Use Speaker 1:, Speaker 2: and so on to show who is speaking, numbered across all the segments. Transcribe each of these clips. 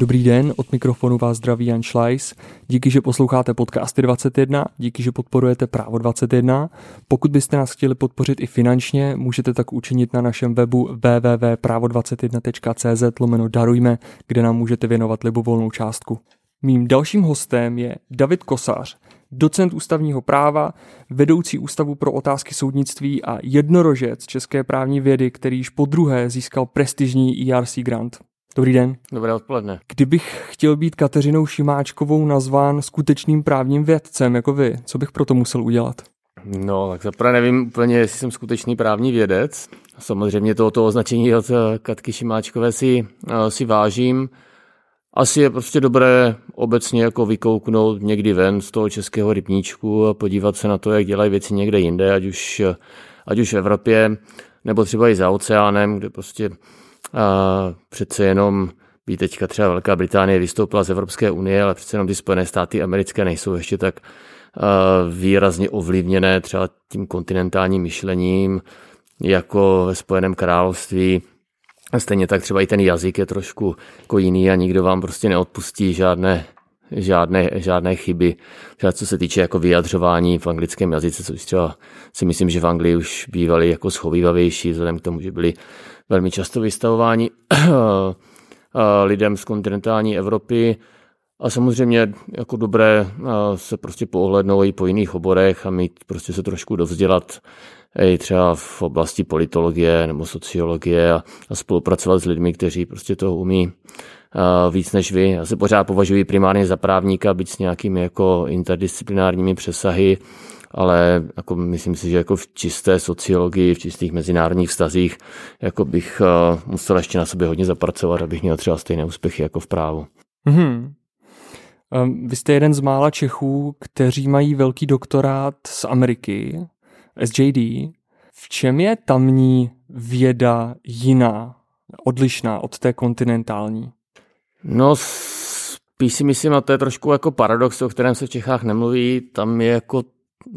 Speaker 1: Dobrý den, od mikrofonu vás zdraví Jan Schleis. Díky, že posloucháte podcasty 21, díky, že podporujete Právo 21. Pokud byste nás chtěli podpořit i finančně, můžete tak učinit na našem webu www.pravo21.cz lomeno darujme, kde nám můžete věnovat libovolnou částku. Mým dalším hostem je David Kosář, docent ústavního práva, vedoucí Ústavu pro otázky soudnictví a jednorožec české právní vědy, který již po druhé získal prestižní ERC grant. Dobrý den.
Speaker 2: Dobré odpoledne.
Speaker 1: Kdybych chtěl být Kateřinou Šimáčkovou nazván skutečným právním vědcem jako vy, co bych proto musel udělat?
Speaker 2: No, tak zaprvé nevím úplně, jestli jsem skutečný právní vědec. Samozřejmě tohoto označení od eh, Katky Šimáčkové si, eh, si vážím. Asi je prostě dobré obecně jako vykouknout někdy ven z toho českého rybníčku a podívat se na to, jak dělají věci někde jinde, ať už, ať už v Evropě, nebo třeba i za oceánem, kde prostě a přece jenom by teďka třeba Velká Británie vystoupila z Evropské unie, ale přece jenom ty Spojené státy americké nejsou ještě tak výrazně ovlivněné třeba tím kontinentálním myšlením, jako ve Spojeném království. Stejně tak třeba i ten jazyk je trošku jako jiný a nikdo vám prostě neodpustí žádné, žádné, žádné chyby. Třeba co se týče jako vyjadřování v anglickém jazyce, což třeba si myslím, že v Anglii už bývali jako schovývavější, vzhledem k tomu, že byli velmi často vystavováni lidem z kontinentální Evropy. A samozřejmě jako dobré se prostě pohlednout i po jiných oborech a mít prostě se trošku dovzdělat i třeba v oblasti politologie nebo sociologie a, a spolupracovat s lidmi, kteří prostě to umí víc než vy. Já se pořád považuji primárně za právníka, byť s nějakými jako interdisciplinárními přesahy, ale jako myslím si, že jako v čisté sociologii, v čistých mezinárodních vztazích, jako bych uh, musel ještě na sobě hodně zapracovat, abych měl třeba stejné úspěchy jako v právu.
Speaker 1: Mm-hmm. Vy jste jeden z mála Čechů, kteří mají velký doktorát z Ameriky, SJD. V čem je tamní věda jiná, odlišná od té kontinentální?
Speaker 2: No, spíš si myslím, a to je trošku jako paradox, o kterém se v Čechách nemluví, tam je jako,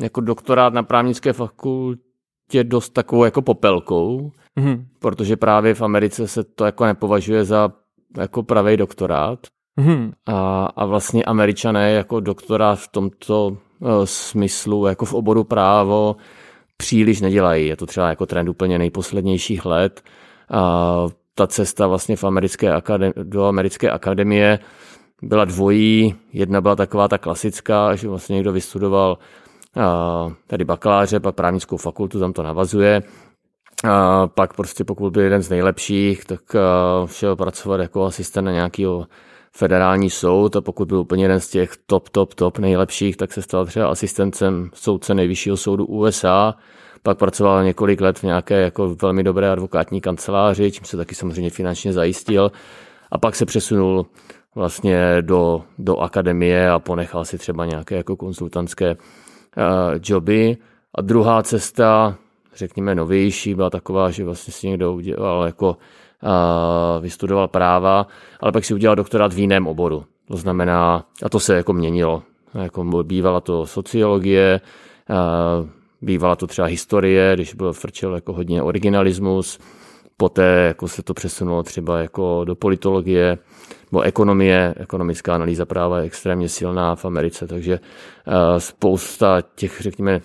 Speaker 2: jako doktorát na právnické fakultě dost takovou jako popelkou, mm-hmm. protože právě v Americe se to jako nepovažuje za jako pravý doktorát. Mm-hmm. A, a vlastně američané jako doktorát v tomto uh, smyslu, jako v oboru právo, příliš nedělají. Je to třeba jako trend úplně nejposlednějších let. A ta cesta vlastně v americké do americké akademie byla dvojí. Jedna byla taková ta klasická, že vlastně někdo vystudoval tady bakaláře, pak právnickou fakultu, tam to navazuje. A pak prostě pokud byl jeden z nejlepších, tak šel pracovat jako asistent na nějakého federální soud a pokud byl úplně jeden z těch top, top, top nejlepších, tak se stal třeba asistentem soudce nejvyššího soudu USA. Pak pracoval několik let v nějaké jako velmi dobré advokátní kanceláři, čím se taky samozřejmě finančně zajistil. A pak se přesunul vlastně do, do akademie a ponechal si třeba nějaké jako konzultantské joby. A druhá cesta, řekněme novější, byla taková, že vlastně si někdo udělal jako vystudoval práva, ale pak si udělal doktorát v jiném oboru. To znamená, a to se jako měnilo. Jako bývala to sociologie, bývala to třeba historie, když byl frčel jako hodně originalismus, poté jako se to přesunulo třeba jako do politologie, nebo ekonomie, ekonomická analýza práva je extrémně silná v Americe, takže spousta těch, řekněme,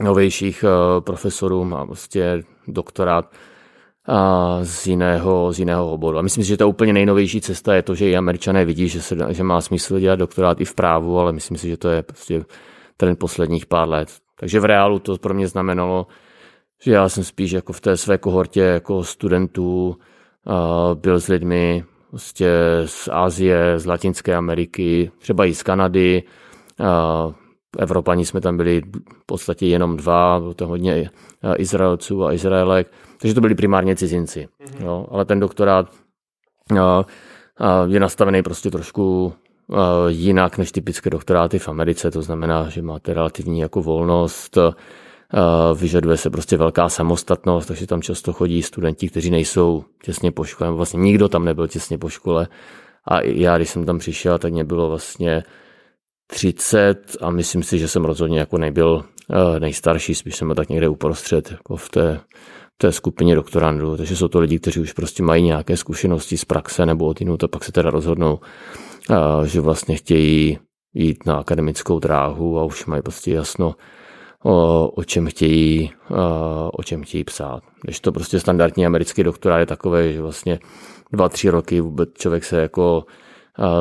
Speaker 2: novějších profesorů má prostě doktorát z jiného, z jiného oboru. A myslím si, že ta úplně nejnovější cesta je to, že i američané vidí, že, se, že má smysl dělat doktorát i v právu, ale myslím si, že to je prostě ten posledních pár let. Takže v reálu to pro mě znamenalo, že já jsem spíš jako v té své kohortě jako studentů byl s lidmi prostě z Asie, z Latinské Ameriky, třeba i z Kanady. Evropani jsme tam byli v podstatě jenom dva, bylo to hodně Izraelců a Izraelek. Takže to byli primárně cizinci. Mm-hmm. Jo, ale ten doktorát je nastavený prostě trošku jinak než typické doktoráty v Americe. To znamená, že máte relativní jako volnost, vyžaduje se prostě velká samostatnost, takže tam často chodí studenti, kteří nejsou těsně po škole, vlastně nikdo tam nebyl těsně po škole. A já, když jsem tam přišel, tak mě bylo vlastně 30 a myslím si, že jsem rozhodně jako nebyl nejstarší, spíš jsem byl tak někde uprostřed, jako v té té skupině doktorandů, takže jsou to lidi, kteří už prostě mají nějaké zkušenosti z praxe nebo od jinut a pak se teda rozhodnou, že vlastně chtějí jít na akademickou dráhu a už mají prostě jasno, o, o, čem chtějí, o čem chtějí psát. Když to prostě standardní americký doktorát je takové, že vlastně dva, tři roky vůbec člověk se jako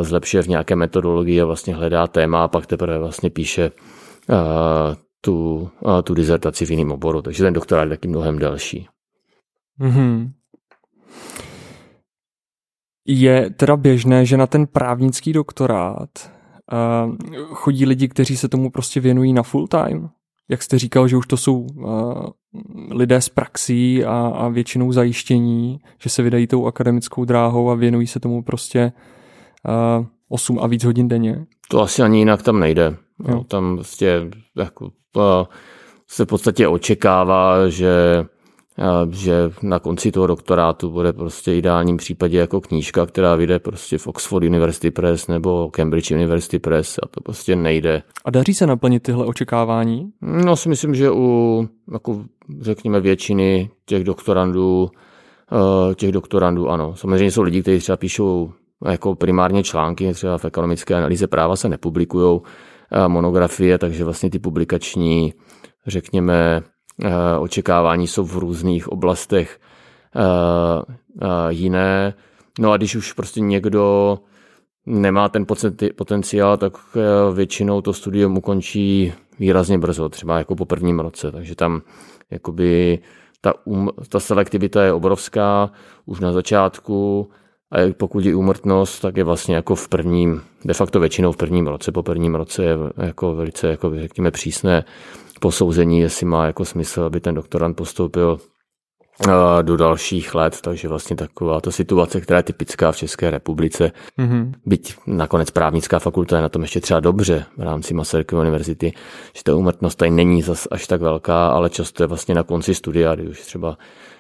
Speaker 2: zlepšuje v nějaké metodologii a vlastně hledá téma a pak teprve vlastně píše tu, tu dizertaci v jiném oboru. Takže ten doktorát je taky mnohem delší. Mm-hmm.
Speaker 1: Je teda běžné, že na ten právnický doktorát uh, chodí lidi, kteří se tomu prostě věnují na full time? Jak jste říkal, že už to jsou uh, lidé z praxí a, a většinou zajištění, že se vydají tou akademickou dráhou a věnují se tomu prostě uh, 8 a víc hodin denně?
Speaker 2: To asi ani jinak tam nejde. Jo. Tam prostě jako, uh, se v podstatě očekává, že že na konci toho doktorátu bude prostě ideálním případě jako knížka, která vyjde prostě v Oxford University Press nebo Cambridge University Press a to prostě nejde.
Speaker 1: A daří se naplnit tyhle očekávání?
Speaker 2: No si myslím, že u jako řekněme většiny těch doktorandů eh, těch doktorandů ano. Samozřejmě jsou lidi, kteří třeba píšou jako primárně články, třeba v ekonomické analýze práva se nepublikují eh, monografie, takže vlastně ty publikační, řekněme, očekávání jsou v různých oblastech eh, eh, jiné. No a když už prostě někdo nemá ten potenciál, tak většinou to studium ukončí výrazně brzo, třeba jako po prvním roce. Takže tam jakoby ta, um, ta selektivita je obrovská už na začátku a pokud je úmrtnost, tak je vlastně jako v prvním, de facto většinou v prvním roce, po prvním roce je jako velice, jako řekněme, přísné posouzení, jestli má jako smysl, aby ten doktorant postoupil do dalších let, takže vlastně taková ta situace, která je typická v České republice, mm-hmm. byť nakonec právnická fakulta je na tom ještě třeba dobře v rámci Masarykovy univerzity, že ta úmrtnost tady není zas až tak velká, ale často je vlastně na konci studia, kdy už třeba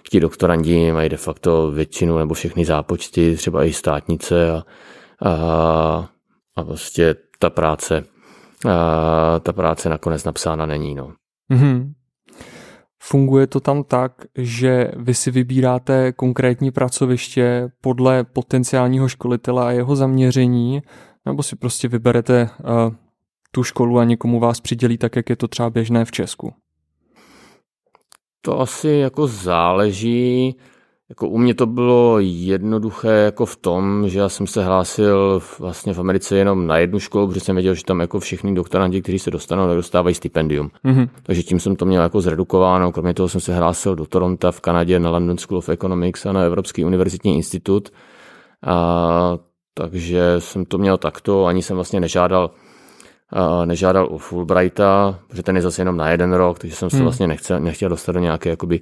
Speaker 2: ti doktorandi mají de facto většinu nebo všechny zápočty, třeba i státnice a, a, a vlastně ta práce ta práce nakonec napsána není. No. Mm-hmm.
Speaker 1: Funguje to tam tak, že vy si vybíráte konkrétní pracoviště podle potenciálního školitele a jeho zaměření, nebo si prostě vyberete uh, tu školu a někomu vás přidělí tak, jak je to třeba běžné v Česku?
Speaker 2: To asi jako záleží. Jako u mě to bylo jednoduché jako v tom, že já jsem se hlásil vlastně v Americe jenom na jednu školu, protože jsem věděl, že tam jako všichni doktoranti, kteří se dostanou, dostávají stipendium. Mm-hmm. Takže tím jsem to měl jako zredukováno. Kromě toho jsem se hlásil do Toronto v Kanadě na London School of Economics a na Evropský univerzitní institut. A, takže jsem to měl takto, ani jsem vlastně nežádal a nežádal o Fulbrighta, protože ten je zase jenom na jeden rok, takže jsem se hmm. vlastně nechcel, nechtěl dostat do nějaké jakoby,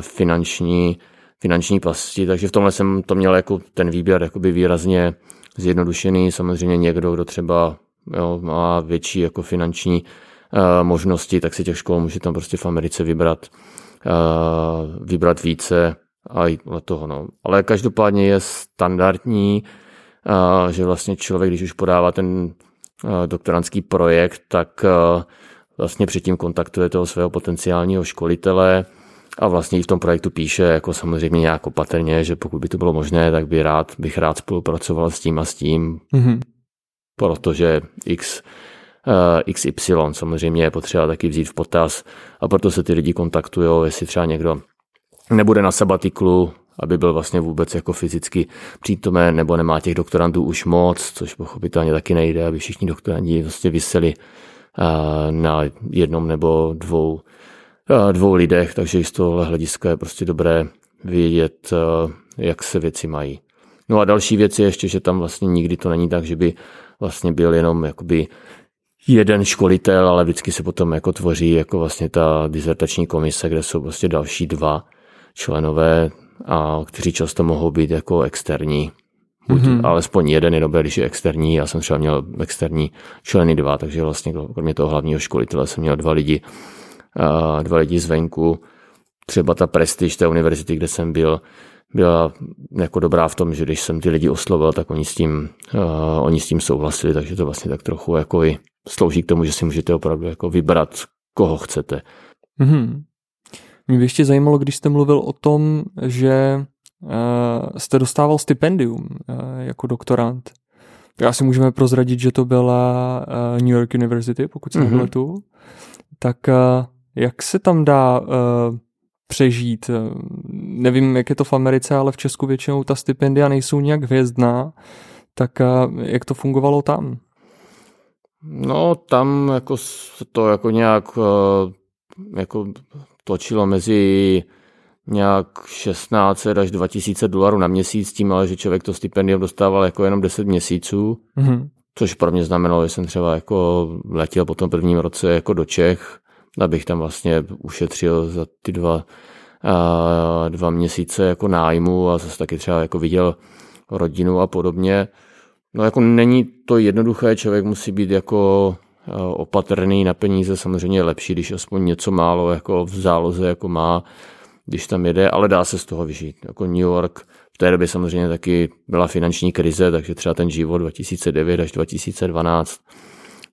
Speaker 2: finanční finanční pasti, takže v tomhle jsem to měl jako ten výběr jakoby výrazně zjednodušený. Samozřejmě někdo, kdo třeba jo, má větší jako finanční uh, možnosti, tak si těch škol může tam prostě v Americe vybrat, uh, vybrat více a na toho. No. Ale každopádně je standardní, uh, že vlastně člověk, když už podává ten uh, doktorantský projekt, tak uh, vlastně předtím kontaktuje toho svého potenciálního školitele, a vlastně i v tom projektu píše jako samozřejmě nějak opatrně, že pokud by to bylo možné, tak by rád, bych rád spolupracoval s tím a s tím, mm-hmm. protože X, uh, eh, XY samozřejmě je potřeba taky vzít v potaz a proto se ty lidi kontaktují, jestli třeba někdo nebude na sabatiklu, aby byl vlastně vůbec jako fyzicky přítomen, nebo nemá těch doktorantů už moc, což pochopitelně taky nejde, aby všichni doktoranti vlastně vyseli uh, na jednom nebo dvou dvou lidech, takže z tohohle hlediska je prostě dobré vědět, eh, jak se věci mají. No a další věc je ještě, že tam vlastně nikdy to není tak, že by vlastně byl jenom jakoby jeden školitel, ale vždycky se potom jako tvoří jako vlastně ta dizertační komise, kde jsou vlastně další dva členové, a kteří často mohou být jako externí. Buď mm-hmm. alespoň jeden je dobré, když je externí. Já jsem třeba měl externí členy dva, takže vlastně kromě toho hlavního školitele jsem měl dva lidi, dva lidi zvenku. Třeba ta prestiž té univerzity, kde jsem byl, byla jako dobrá v tom, že když jsem ty lidi oslovil, tak oni s tím, uh, oni s tím souhlasili, takže to vlastně tak trochu jako i slouží k tomu, že si můžete opravdu jako vybrat, koho chcete. Mm-hmm.
Speaker 1: Mě by ještě zajímalo, když jste mluvil o tom, že uh, jste dostával stipendium uh, jako doktorant. Já si můžeme prozradit, že to byla uh, New York University, pokud se mm-hmm. tu. Tak uh, jak se tam dá uh, přežít? Nevím, jak je to v Americe, ale v Česku většinou ta stipendia nejsou nějak hvězdná. Tak uh, jak to fungovalo tam?
Speaker 2: No, tam jako to jako nějak uh, jako točilo mezi nějak 16 až 2000 dolarů na měsíc, tím ale, že člověk to stipendium dostával jako jenom 10 měsíců, mm-hmm. což pro mě znamenalo, že jsem třeba jako letěl po tom prvním roce jako do Čech, abych tam vlastně ušetřil za ty dva, a, dva měsíce jako nájmu a zase taky třeba jako viděl rodinu a podobně. No jako není to jednoduché, člověk musí být jako opatrný na peníze, samozřejmě je lepší, když aspoň něco málo jako v záloze jako má, když tam jede, ale dá se z toho vyžít. Jako New York v té době samozřejmě taky byla finanční krize, takže třeba ten život 2009 až 2012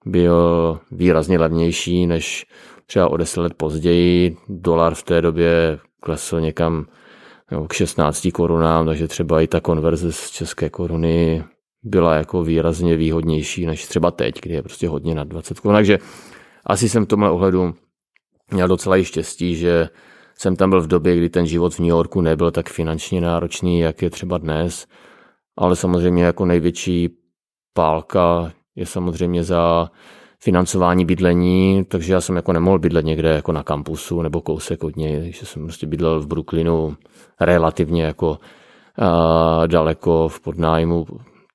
Speaker 2: byl výrazně levnější než třeba o 10 let později. Dolar v té době klesl někam k 16 korunám, takže třeba i ta konverze z české koruny byla jako výrazně výhodnější než třeba teď, kdy je prostě hodně nad 20 korun. Takže asi jsem v tomhle ohledu měl docela i štěstí, že jsem tam byl v době, kdy ten život v New Yorku nebyl tak finančně náročný, jak je třeba dnes, ale samozřejmě jako největší pálka je samozřejmě za financování bydlení, takže já jsem jako nemohl bydlet někde jako na kampusu nebo kousek od něj, takže jsem prostě bydlel v Brooklynu relativně jako uh, daleko v podnájmu.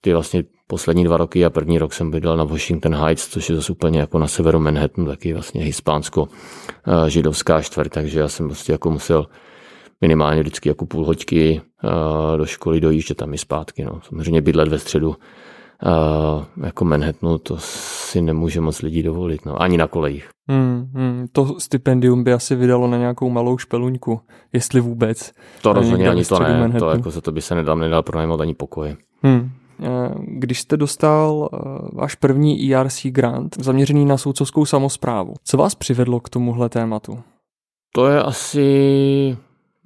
Speaker 2: Ty vlastně poslední dva roky a první rok jsem bydlel na Washington Heights, což je zase úplně jako na severu Manhattanu, taky vlastně hispánsko-židovská čtvrť, takže já jsem prostě jako musel minimálně vždycky jako půl hoďky do školy dojíždět tam i zpátky. No. Samozřejmě bydlet ve středu jako Manhattanu, to si nemůže moc lidí dovolit, no. ani na kolejích.
Speaker 1: Hmm, hmm, to stipendium by asi vydalo na nějakou malou špeluňku, jestli vůbec.
Speaker 2: To rozhodně ani to ne, Manhattanu. to jako za to by se nedal, nedal pronajmout ani pokoje. Hmm.
Speaker 1: Eh, když jste dostal eh, váš první ERC grant zaměřený na soudcovskou samozprávu, co vás přivedlo k tomuhle tématu?
Speaker 2: To je asi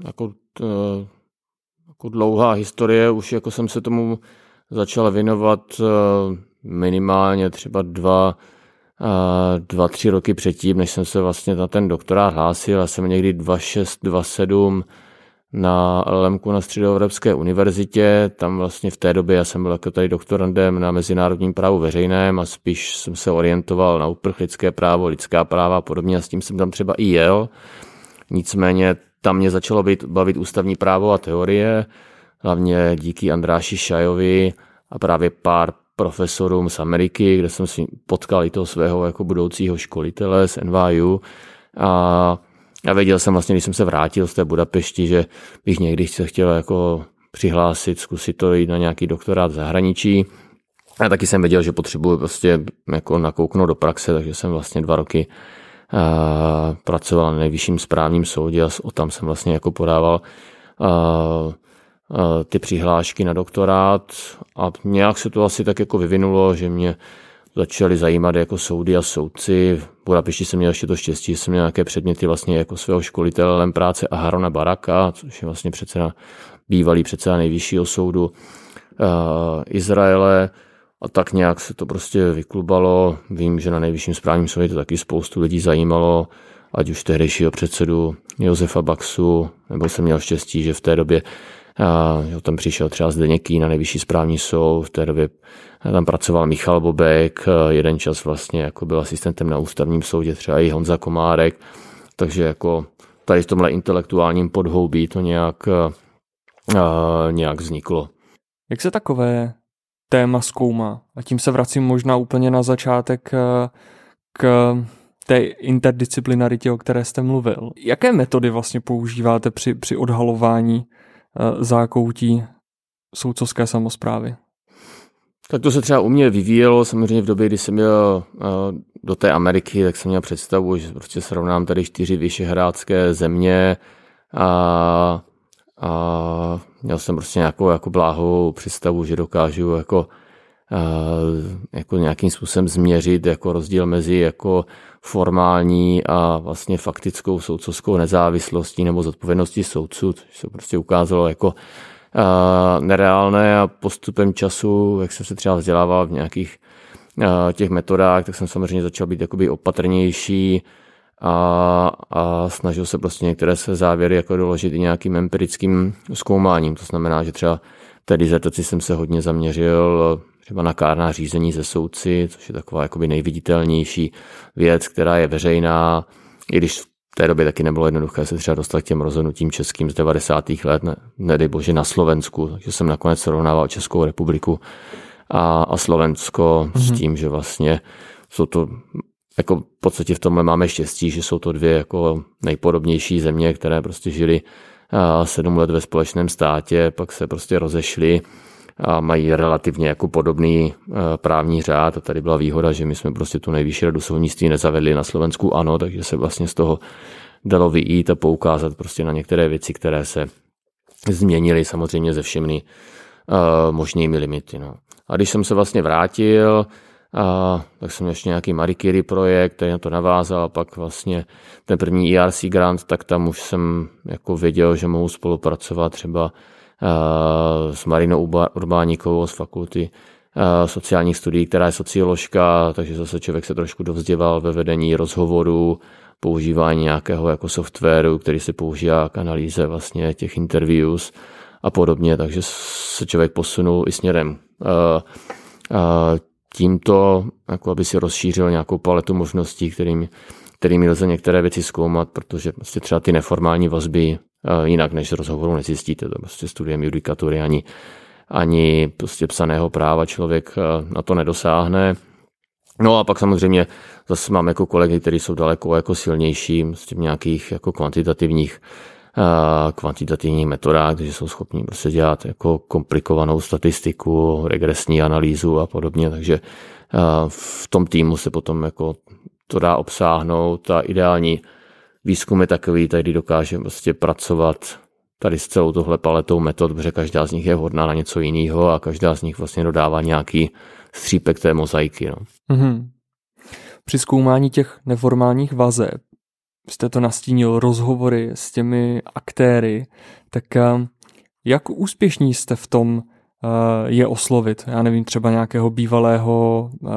Speaker 2: jako, to, jako dlouhá historie, už jako jsem se tomu začal věnovat eh, minimálně třeba dva, dva, tři roky předtím, než jsem se vlastně na ten doktorát hlásil. Já jsem někdy 26, 27 na LMku na Středoevropské univerzitě. Tam vlastně v té době já jsem byl jako tady doktorandem na mezinárodním právu veřejném a spíš jsem se orientoval na uprchlické právo, lidská práva a podobně a s tím jsem tam třeba i jel. Nicméně tam mě začalo být, bavit ústavní právo a teorie, hlavně díky Andráši Šajovi a právě pár profesorům z Ameriky, kde jsem si potkal i toho svého jako budoucího školitele z NYU. A a věděl jsem vlastně, když jsem se vrátil z té Budapešti, že bych někdy se chtěl jako přihlásit, zkusit to jít na nějaký doktorát v zahraničí. A taky jsem věděl, že potřebuji prostě jako nakouknout do praxe, takže jsem vlastně dva roky uh, pracoval na nejvyšším správním soudě a tam jsem vlastně jako podával uh, ty přihlášky na doktorát a nějak se to asi tak jako vyvinulo, že mě začali zajímat jako soudy a soudci. V Budapešti jsem měl ještě to štěstí, že jsem měl nějaké předměty vlastně jako svého školitele práce Aharona Baraka, což je vlastně předseda, bývalý předseda nejvyššího soudu uh, Izraele. A tak nějak se to prostě vyklubalo. Vím, že na nejvyšším správním soudě to taky spoustu lidí zajímalo, ať už tehdejšího předsedu Josefa Baxu, nebo jsem měl štěstí, že v té době a, jo, tam přišel třeba Zdeněký na nejvyšší správní soud, v té době tam pracoval Michal Bobek, jeden čas vlastně jako byl asistentem na ústavním soudě, třeba i Honza Komárek, takže jako tady v tomhle intelektuálním podhoubí to nějak, nějak vzniklo.
Speaker 1: Jak se takové téma zkoumá? A tím se vracím možná úplně na začátek k té interdisciplinaritě, o které jste mluvil. Jaké metody vlastně používáte při, při odhalování zákoutí soudcovské samozprávy.
Speaker 2: Tak to se třeba u mě vyvíjelo, samozřejmě v době, kdy jsem měl do té Ameriky, tak jsem měl představu, že prostě srovnám tady čtyři vyšehrádské země a, a měl jsem prostě nějakou jako bláhovou představu, že dokážu jako jako nějakým způsobem změřit jako rozdíl mezi jako formální a vlastně faktickou soudcovskou nezávislostí nebo zodpovědností soudců, což se prostě ukázalo jako nereálné a postupem času, jak jsem se třeba vzdělával v nějakých těch metodách, tak jsem samozřejmě začal být jakoby opatrnější a, a snažil se prostě některé své závěry jako doložit i nějakým empirickým zkoumáním. To znamená, že třeba té dizertaci jsem se hodně zaměřil třeba na kárná řízení ze soudci, což je taková jakoby nejviditelnější věc, která je veřejná, i když v té době taky nebylo jednoduché se třeba dostat k těm rozhodnutím českým z 90. let, ne, nedej bože na Slovensku, takže jsem nakonec srovnával Českou republiku a, a Slovensko mm-hmm. s mhm. tím, že vlastně jsou to jako v podstatě v tomhle máme štěstí, že jsou to dvě jako nejpodobnější země, které prostě žili sedm let ve společném státě, pak se prostě rozešli a mají relativně jako podobný právní řád a tady byla výhoda, že my jsme prostě tu nejvyšší radu soudnictví nezavedli na Slovensku, ano, takže se vlastně z toho dalo vyjít a poukázat prostě na některé věci, které se změnily samozřejmě ze všemi uh, možnými limity. No. A když jsem se vlastně vrátil, a tak jsem ještě nějaký Marie projekt, který na to navázal a pak vlastně ten první ERC grant, tak tam už jsem jako věděl, že mohu spolupracovat třeba s Marinou Urbánikovou z fakulty sociálních studií, která je socioložka, takže zase člověk se trošku dovzděval ve vedení rozhovoru, používání nějakého jako softwaru, který se používá k analýze vlastně těch interviews a podobně, takže se člověk posunul i směrem. Tímto, jako aby si rozšířil nějakou paletu možností, kterým, kterými lze některé věci zkoumat, protože prostě třeba ty neformální vazby jinak než z rozhovoru nezjistíte, to prostě studiem judikatury ani, ani prostě psaného práva člověk na to nedosáhne. No a pak samozřejmě zase mám jako kolegy, kteří jsou daleko jako silnější z těch nějakých jako kvantitativních kvantitativních metodách, takže jsou schopni prostě dělat jako komplikovanou statistiku, regresní analýzu a podobně, takže v tom týmu se potom jako to dá obsáhnout a ideální výzkum je takový, tady dokáže prostě pracovat tady s celou tohle paletou metod, protože každá z nich je vhodná na něco jiného a každá z nich vlastně dodává nějaký střípek té mozaiky. No. Mm-hmm.
Speaker 1: Při zkoumání těch neformálních vazeb jste to nastínil, rozhovory s těmi aktéry, tak eh, jak úspěšní jste v tom eh, je oslovit? Já nevím, třeba nějakého bývalého eh,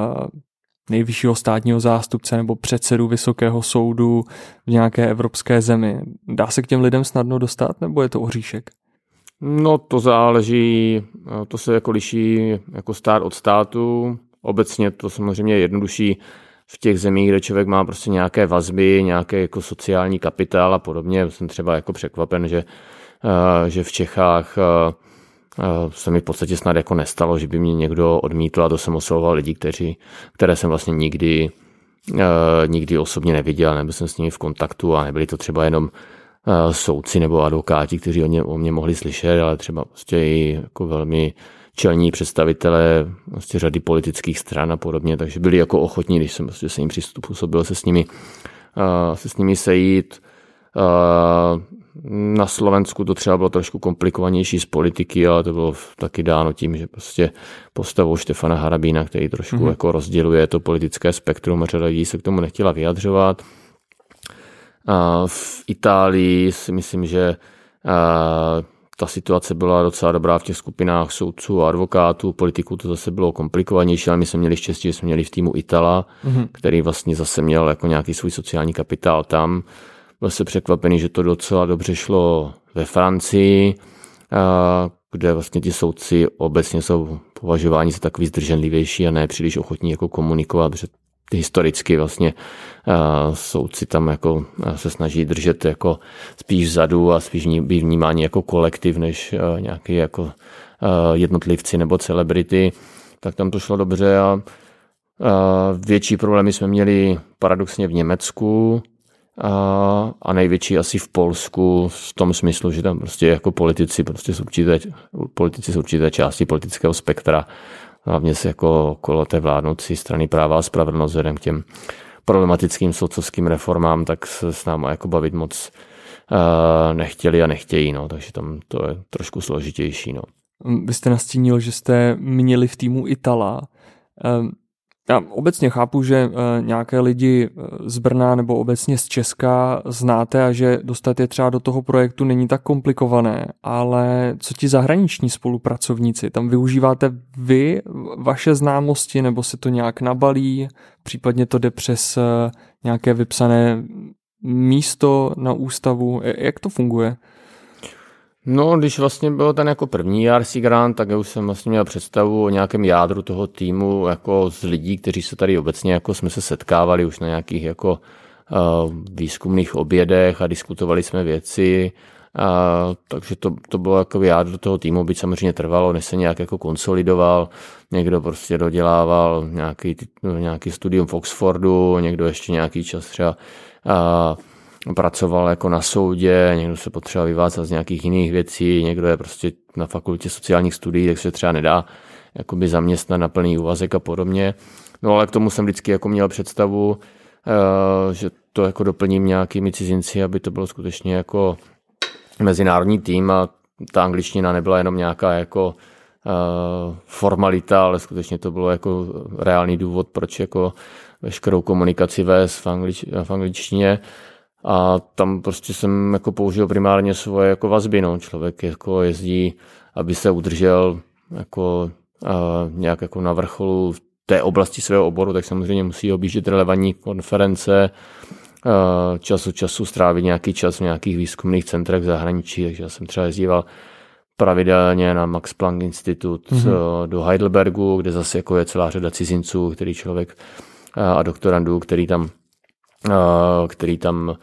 Speaker 1: nejvyššího státního zástupce nebo předsedu Vysokého soudu v nějaké evropské zemi. Dá se k těm lidem snadno dostat, nebo je to oříšek?
Speaker 2: No to záleží, to se jako liší jako stát od státu. Obecně to samozřejmě je jednodušší v těch zemích, kde člověk má prostě nějaké vazby, nějaké jako sociální kapitál a podobně. Jsem třeba jako překvapen, že, eh, že v Čechách eh, eh, se mi v podstatě snad jako nestalo, že by mě někdo odmítl a to jsem oslovoval lidi, kteří, které jsem vlastně nikdy, nikdy osobně neviděl, nebyl jsem s nimi v kontaktu a nebyli to třeba jenom soudci nebo advokáti, kteří o mě, o mě mohli slyšet, ale třeba prostě i jako velmi čelní představitelé vlastně řady politických stran a podobně, takže byli jako ochotní, když jsem vlastně se jim přizpůsobil se s nimi, se s nimi sejít. Na Slovensku to třeba bylo trošku komplikovanější z politiky, ale to bylo taky dáno tím, že prostě postavou Štefana Harabína, který trošku mm-hmm. jako rozděluje to politické spektrum a řada lidí se k tomu nechtěla vyjadřovat. V Itálii si myslím, že ta situace byla docela dobrá v těch skupinách soudců a advokátů, politiků to zase bylo komplikovanější, ale my jsme měli štěstí, že jsme měli v týmu Itala, mm-hmm. který vlastně zase měl jako nějaký svůj sociální kapitál tam. Byl se překvapený, že to docela dobře šlo ve Francii, kde vlastně ti soudci obecně jsou považováni za takový zdrženlivější a ne příliš ochotní jako komunikovat, protože historicky vlastně soudci tam jako se snaží držet jako spíš vzadu a spíš být vnímání jako kolektiv, než nějaký jako jednotlivci nebo celebrity, tak tam to šlo dobře a větší problémy jsme měli paradoxně v Německu, a, a největší asi v Polsku v tom smyslu, že tam prostě jako politici, prostě z určité, politici z určité části politického spektra hlavně se jako okolo té vládnoucí strany práva a spravedlnost vzhledem k těm problematickým soudcovským reformám, tak se s náma jako bavit moc uh, nechtěli a nechtějí, no, takže tam to je trošku složitější. No.
Speaker 1: Vy jste nastínil, že jste měli v týmu Itala. Já obecně chápu, že eh, nějaké lidi eh, z Brna nebo obecně z Česka znáte a že dostat je třeba do toho projektu není tak komplikované, ale co ti zahraniční spolupracovníci? Tam využíváte vy vaše známosti nebo se to nějak nabalí? Případně to jde přes eh, nějaké vypsané místo na ústavu? Jak to funguje?
Speaker 2: No, když vlastně byl ten jako první RC Grant, tak já už jsem vlastně měl představu o nějakém jádru toho týmu, jako z lidí, kteří se tady obecně, jako jsme se setkávali už na nějakých jako uh, výzkumných obědech a diskutovali jsme věci, a, takže to, to bylo jako jádro toho týmu, byť samozřejmě trvalo, než se nějak jako konsolidoval, někdo prostě dodělával nějaký, nějaký studium v Oxfordu, někdo ještě nějaký čas třeba a, pracoval jako na soudě, někdo se potřeboval vyvázat z nějakých jiných věcí, někdo je prostě na fakultě sociálních studií, tak se třeba nedá jakoby zaměstnat na plný úvazek a podobně. No ale k tomu jsem vždycky jako měl představu, eh, že to jako doplním nějakými cizinci, aby to bylo skutečně jako mezinárodní tým a ta angličtina nebyla jenom nějaká jako eh, formalita, ale skutečně to bylo jako reálný důvod, proč jako veškerou komunikaci vést v, anglič, v angličtině. A tam prostě jsem jako použil primárně svoje jako vazby. No. Člověk jako jezdí, aby se udržel jako a nějak jako na vrcholu v té oblasti svého oboru, tak samozřejmě musí objíždět relevantní konference, čas od času strávit nějaký čas v nějakých výzkumných centrech v zahraničí, takže já jsem třeba jezdíval pravidelně na Max Planck Institut mm-hmm. do Heidelbergu, kde zase jako je celá řada cizinců, který člověk a doktorandů, který tam Eh, který tam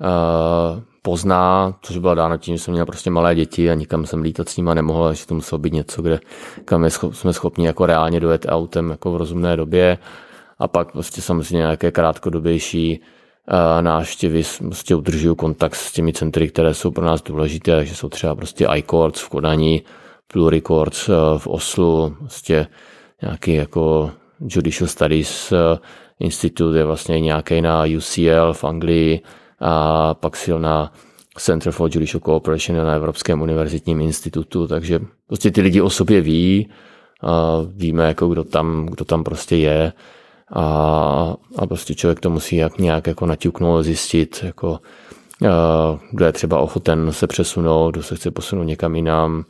Speaker 2: eh, pozná, což bylo dáno tím, že jsem měl prostě malé děti a nikam jsem lítat s nima nemohl, takže to muselo být něco, kde, kam jsme schopni jako reálně dojet autem jako v rozumné době. A pak prostě samozřejmě nějaké krátkodobější uh, návštěvy, prostě udržuju kontakt s těmi centry, které jsou pro nás důležité, takže jsou třeba prostě iCourts v Kodani, Pluricourts uh, v Oslu, prostě nějaký jako Judicial Studies institut je vlastně nějaký na UCL v Anglii a pak silná Center for Judicial Cooperation na Evropském univerzitním institutu, takže prostě ty lidi o sobě ví, a víme, jako kdo tam, kdo tam prostě je a, a prostě člověk to musí jak nějak jako naťuknout, zjistit, jako, kdo je třeba ochoten se přesunout, kdo se chce posunout někam jinam,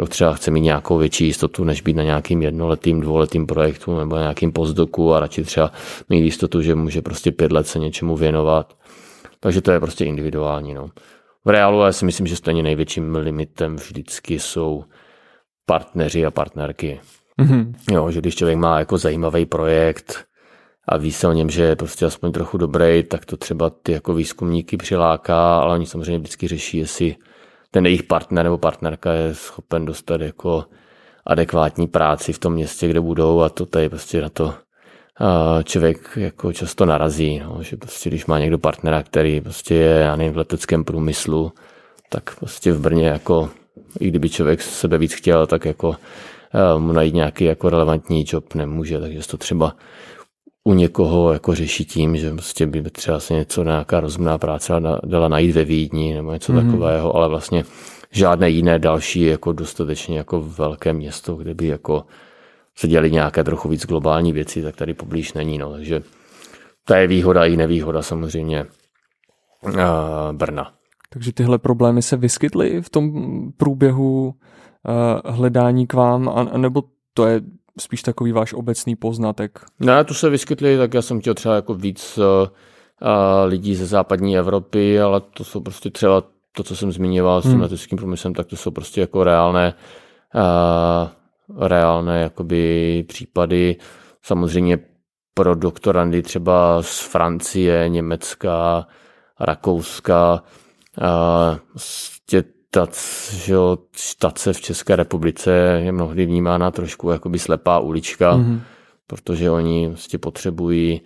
Speaker 2: kdo třeba chce mít nějakou větší jistotu, než být na nějakým jednoletým, dvouletým projektu nebo na nějakým postdoku a radši třeba mít jistotu, že může prostě pět let se něčemu věnovat. Takže to je prostě individuální. No. V reálu já si myslím, že stejně největším limitem vždycky jsou partneři a partnerky. Mm-hmm. Jo, že když člověk má jako zajímavý projekt a ví se o něm, že je prostě aspoň trochu dobrý, tak to třeba ty jako výzkumníky přiláká, ale oni samozřejmě vždycky řeší, jestli ten jejich partner nebo partnerka je schopen dostat jako adekvátní práci v tom městě, kde budou a to tady prostě na to člověk jako často narazí, no, že prostě když má někdo partnera, který prostě je, já nevím, v leteckém průmyslu, tak prostě v Brně jako, i kdyby člověk sebe víc chtěl, tak jako mu najít nějaký jako relevantní job nemůže, takže to třeba u někoho jako řeší tím, že prostě by třeba se něco, nějaká rozumná práce dala najít ve Vídni nebo něco mm-hmm. takového, ale vlastně žádné jiné další jako dostatečně jako velké město, kde by jako se dělali nějaké trochu víc globální věci, tak tady poblíž není. No. Takže to je výhoda i nevýhoda samozřejmě uh, Brna.
Speaker 1: Takže tyhle problémy se vyskytly v tom průběhu uh, hledání k vám, a, nebo to je spíš takový váš obecný poznatek?
Speaker 2: Ne, tu se vyskytly, tak já jsem chtěl třeba jako víc uh, lidí ze západní Evropy, ale to jsou prostě třeba to, co jsem zmiňoval s tím hmm. leteckým průmyslem, tak to jsou prostě jako reálné, uh, reálné jakoby případy. Samozřejmě pro doktorandy třeba z Francie, Německa, Rakouska, uh, tac, že jo, štace v České republice je mnohdy vnímána trošku jako by slepá ulička, mm-hmm. protože oni vlastně potřebují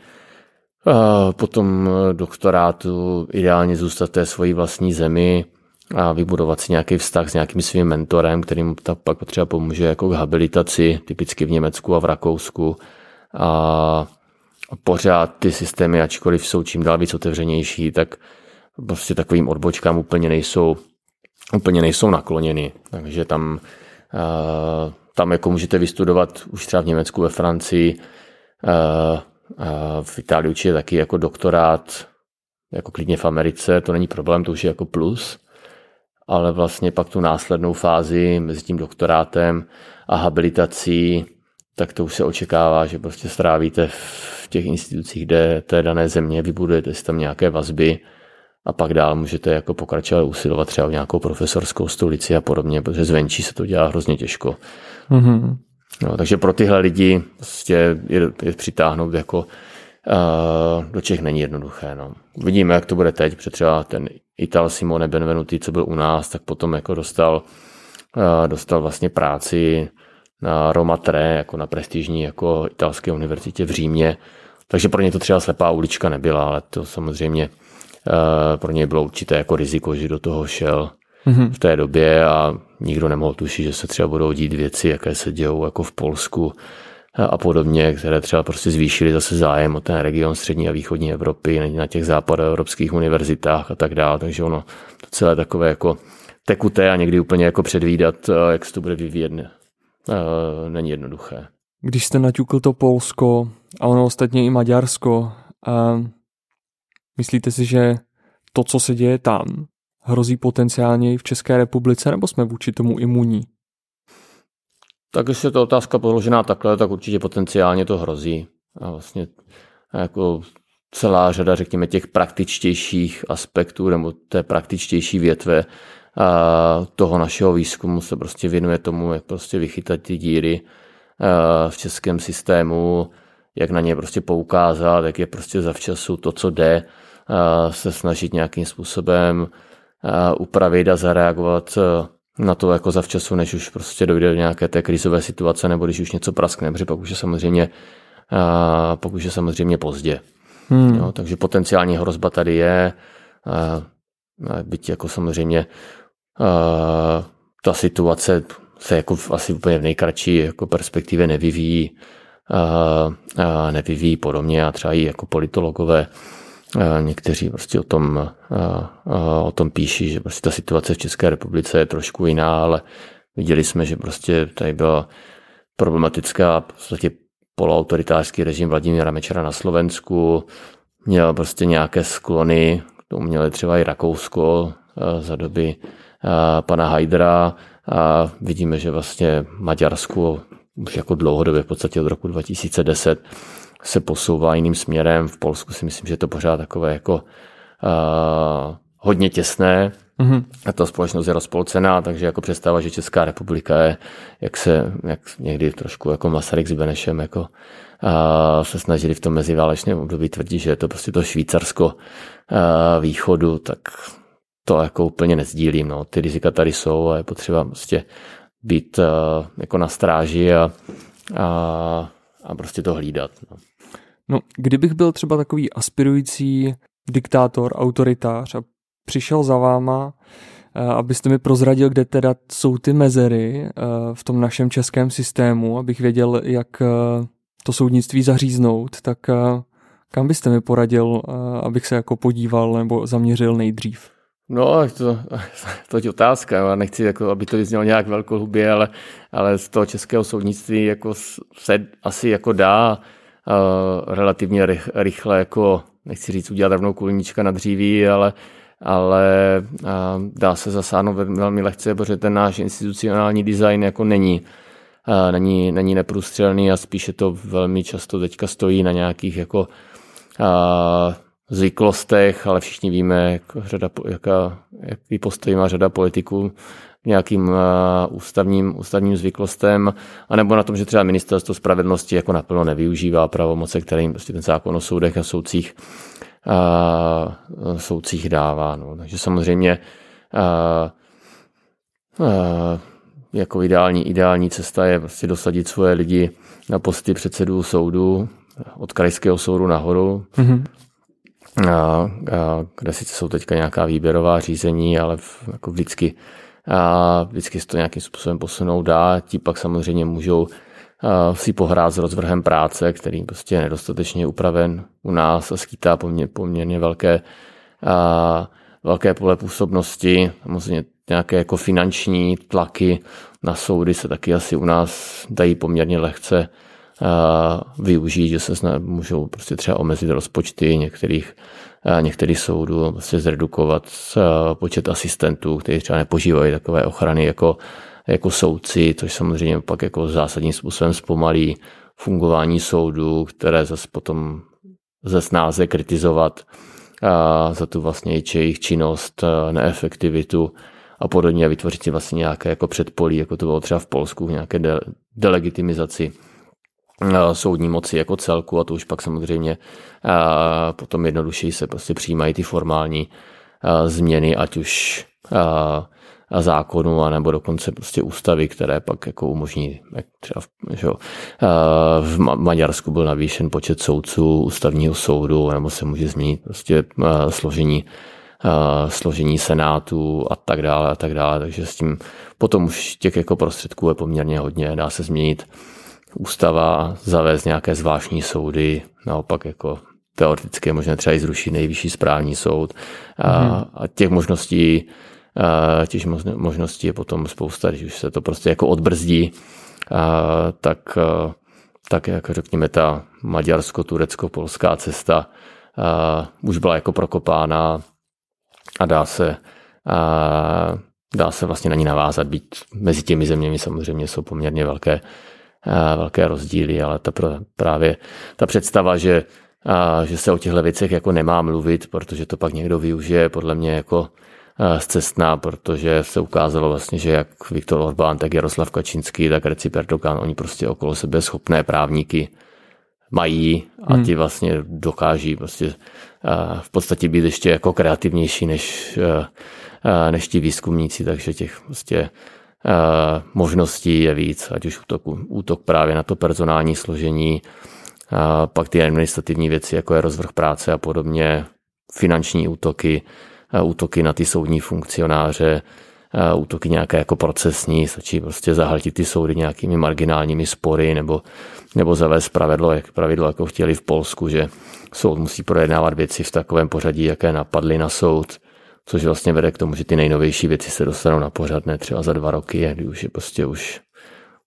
Speaker 2: uh, potom doktorátu ideálně zůstat té svojí vlastní zemi a vybudovat si nějaký vztah s nějakým svým mentorem, kterým ta pak potřeba pomůže jako k habilitaci, typicky v Německu a v Rakousku. A pořád ty systémy, ačkoliv jsou čím dál víc otevřenější, tak prostě takovým odbočkám úplně nejsou úplně nejsou nakloněny. Takže tam tam jako můžete vystudovat už třeba v Německu, ve Francii, v Itálii určitě taky jako doktorát, jako klidně v Americe, to není problém, to už je jako plus, ale vlastně pak tu následnou fázi mezi tím doktorátem a habilitací, tak to už se očekává, že prostě strávíte v těch institucích, kde té dané země, vybudujete si tam nějaké vazby a pak dál můžete jako pokračovat usilovat třeba o nějakou profesorskou stolici a podobně, protože zvenčí se to dělá hrozně těžko. Mm-hmm. No, takže pro tyhle lidi prostě je, je přitáhnout jako uh, do Čech není jednoduché. No. Vidíme, jak to bude teď, protože třeba ten Ital Simone Benvenuti, co byl u nás, tak potom jako dostal, uh, dostal vlastně práci na Roma Tre, jako na prestižní jako italské univerzitě v Římě. Takže pro ně to třeba slepá ulička nebyla, ale to samozřejmě pro něj bylo určité jako riziko, že do toho šel mm-hmm. v té době a nikdo nemohl tušit, že se třeba budou dít věci, jaké se dějou jako v Polsku a podobně, které třeba prostě zvýšily zase zájem o ten region střední a východní Evropy na těch západoevropských univerzitách a tak dále. Takže ono to celé takové jako tekuté a někdy úplně jako předvídat, jak se to bude vyvíjet, není jednoduché.
Speaker 1: Když jste naťukl to Polsko a ono ostatně i Maďarsko, a myslíte si, že to, co se děje tam, hrozí potenciálně i v České republice, nebo jsme vůči tomu imunní?
Speaker 2: Tak jestli je to otázka položená takhle, tak určitě potenciálně to hrozí. A vlastně jako celá řada, řekněme, těch praktičtějších aspektů nebo té praktičtější větve a toho našeho výzkumu se prostě věnuje tomu, jak prostě vychytat ty díry v českém systému, jak na ně prostě poukázat, jak je prostě zavčasu to, co jde, se snažit nějakým způsobem upravit a zareagovat na to jako zavčasu, než už prostě dojde do nějaké té krizové situace, nebo když už něco praskne, protože pak už je samozřejmě, pak už je samozřejmě pozdě. Hmm. Jo, takže potenciální hrozba tady je, byť jako samozřejmě ta situace se jako asi úplně v nejkratší jako perspektivě nevyvíjí, nevyvíjí podobně a třeba i jako politologové Někteří prostě o tom, o tom píší, že prostě ta situace v České republice je trošku jiná, ale viděli jsme, že prostě tady byla problematická v podstatě poloautoritářský režim Vladimíra Mečera na Slovensku, měl prostě nějaké sklony, tomu měli třeba i Rakousko za doby pana Hajdra a vidíme, že vlastně Maďarsku už jako dlouhodobě, v podstatě od roku 2010, se posouvá jiným směrem. V Polsku si myslím, že je to pořád takové jako uh, hodně těsné. Mm-hmm. A ta společnost je rozpolcená, takže jako představa, že Česká republika je, jak se jak někdy trošku jako Masaryk s Benešem jako uh, se snažili v tom meziválečném období tvrdit, že je to prostě to Švýcarsko uh, východu, tak to jako úplně nezdílím. No. Ty rizika tady jsou a je potřeba prostě být uh, jako na stráži a, a, a prostě to hlídat. No.
Speaker 1: No, kdybych byl třeba takový aspirující diktátor, autoritář a přišel za váma, eh, abyste mi prozradil, kde teda jsou ty mezery eh, v tom našem českém systému, abych věděl, jak eh, to soudnictví zaříznout, tak kam byste mi poradil, abych se jako podíval nebo zaměřil nejdřív?
Speaker 2: No, to, to je otázka. Já nechci, jako, aby to vyznělo nějak velkohubě, ale, ale z toho českého soudnictví jako se asi jako dá relativně rychle, jako nechci říct udělat rovnou kulnička na dříví, ale, ale dá se zasáhnout velmi lehce, protože ten náš institucionální design jako není, není, není neprůstřelný a spíše to velmi často teďka stojí na nějakých jako zvyklostech, ale všichni víme, jak řada, jaká, jaký postoj má řada politiků nějakým uh, ústavním, ústavním zvyklostem, anebo na tom, že třeba ministerstvo spravedlnosti jako naplno nevyužívá pravomoce, které jim prostě ten zákon o soudech a soudcích, uh, soudcích dává. No. Takže samozřejmě uh, uh, jako ideální, ideální cesta je prostě dosadit svoje lidi na posty předsedů soudu, od krajského soudu nahoru, mm-hmm. a, a, kde sice jsou teďka nějaká výběrová řízení, ale v, jako vždycky a vždycky se to nějakým způsobem posunou dá. Ti pak samozřejmě můžou si pohrát s rozvrhem práce, který prostě je nedostatečně upraven u nás a skýtá poměrně, poměrně velké, a, velké pole působnosti. Samozřejmě nějaké jako finanční tlaky na soudy se taky asi u nás dají poměrně lehce využít, že se můžou prostě třeba omezit rozpočty některých, některých soudů, prostě zredukovat počet asistentů, kteří třeba nepožívají takové ochrany jako, jako soudci, což samozřejmě pak jako zásadním způsobem zpomalí fungování soudu, které zase potom ze snáze kritizovat za tu vlastně jejich činnost, neefektivitu a podobně a vytvořit si vlastně nějaké jako předpolí, jako to bylo třeba v Polsku, nějaké de- delegitimizaci soudní moci jako celku a to už pak samozřejmě potom jednodušeji se prostě přijímají ty formální změny, ať už zákonu, anebo dokonce prostě ústavy, které pak jako umožní, jak třeba v, že, v Maďarsku byl navýšen počet soudců ústavního soudu, nebo se může změnit prostě složení složení senátu a tak dále a tak dále, takže s tím potom už těch jako prostředků je poměrně hodně, dá se změnit ústava, zavést nějaké zvláštní soudy, naopak jako teoreticky je možné třeba i zrušit nejvyšší správní soud. A, hmm. a těch možností a těch možností je potom spousta, když už se to prostě jako odbrzdí, a, tak, a, tak jako řekněme ta maďarsko-turecko-polská cesta a, už byla jako prokopána a dá se, a, dá se vlastně na ní navázat, být mezi těmi zeměmi samozřejmě jsou poměrně velké, velké rozdíly, ale ta právě ta představa, že, že se o těchto věcech jako nemá mluvit, protože to pak někdo využije, podle mě jako zcestná, protože se ukázalo vlastně, že jak Viktor Orbán, tak Jaroslav Kačinský, tak Recep Erdogan, oni prostě okolo sebe schopné právníky mají a hmm. ti vlastně dokáží prostě v podstatě být ještě jako kreativnější než, než ti výzkumníci, takže těch prostě možností je víc, ať už útok, útok právě na to personální složení, pak ty administrativní věci, jako je rozvrh práce a podobně, finanční útoky, útoky na ty soudní funkcionáře, útoky nějaké jako procesní, stačí prostě zahltit ty soudy nějakými marginálními spory nebo, nebo zavést pravidlo, jak, pravidlo, jako chtěli v Polsku, že soud musí projednávat věci v takovém pořadí, jaké napadly na soud, což vlastně vede k tomu, že ty nejnovější věci se dostanou na pořad, ne třeba za dva roky, kdy už je prostě už,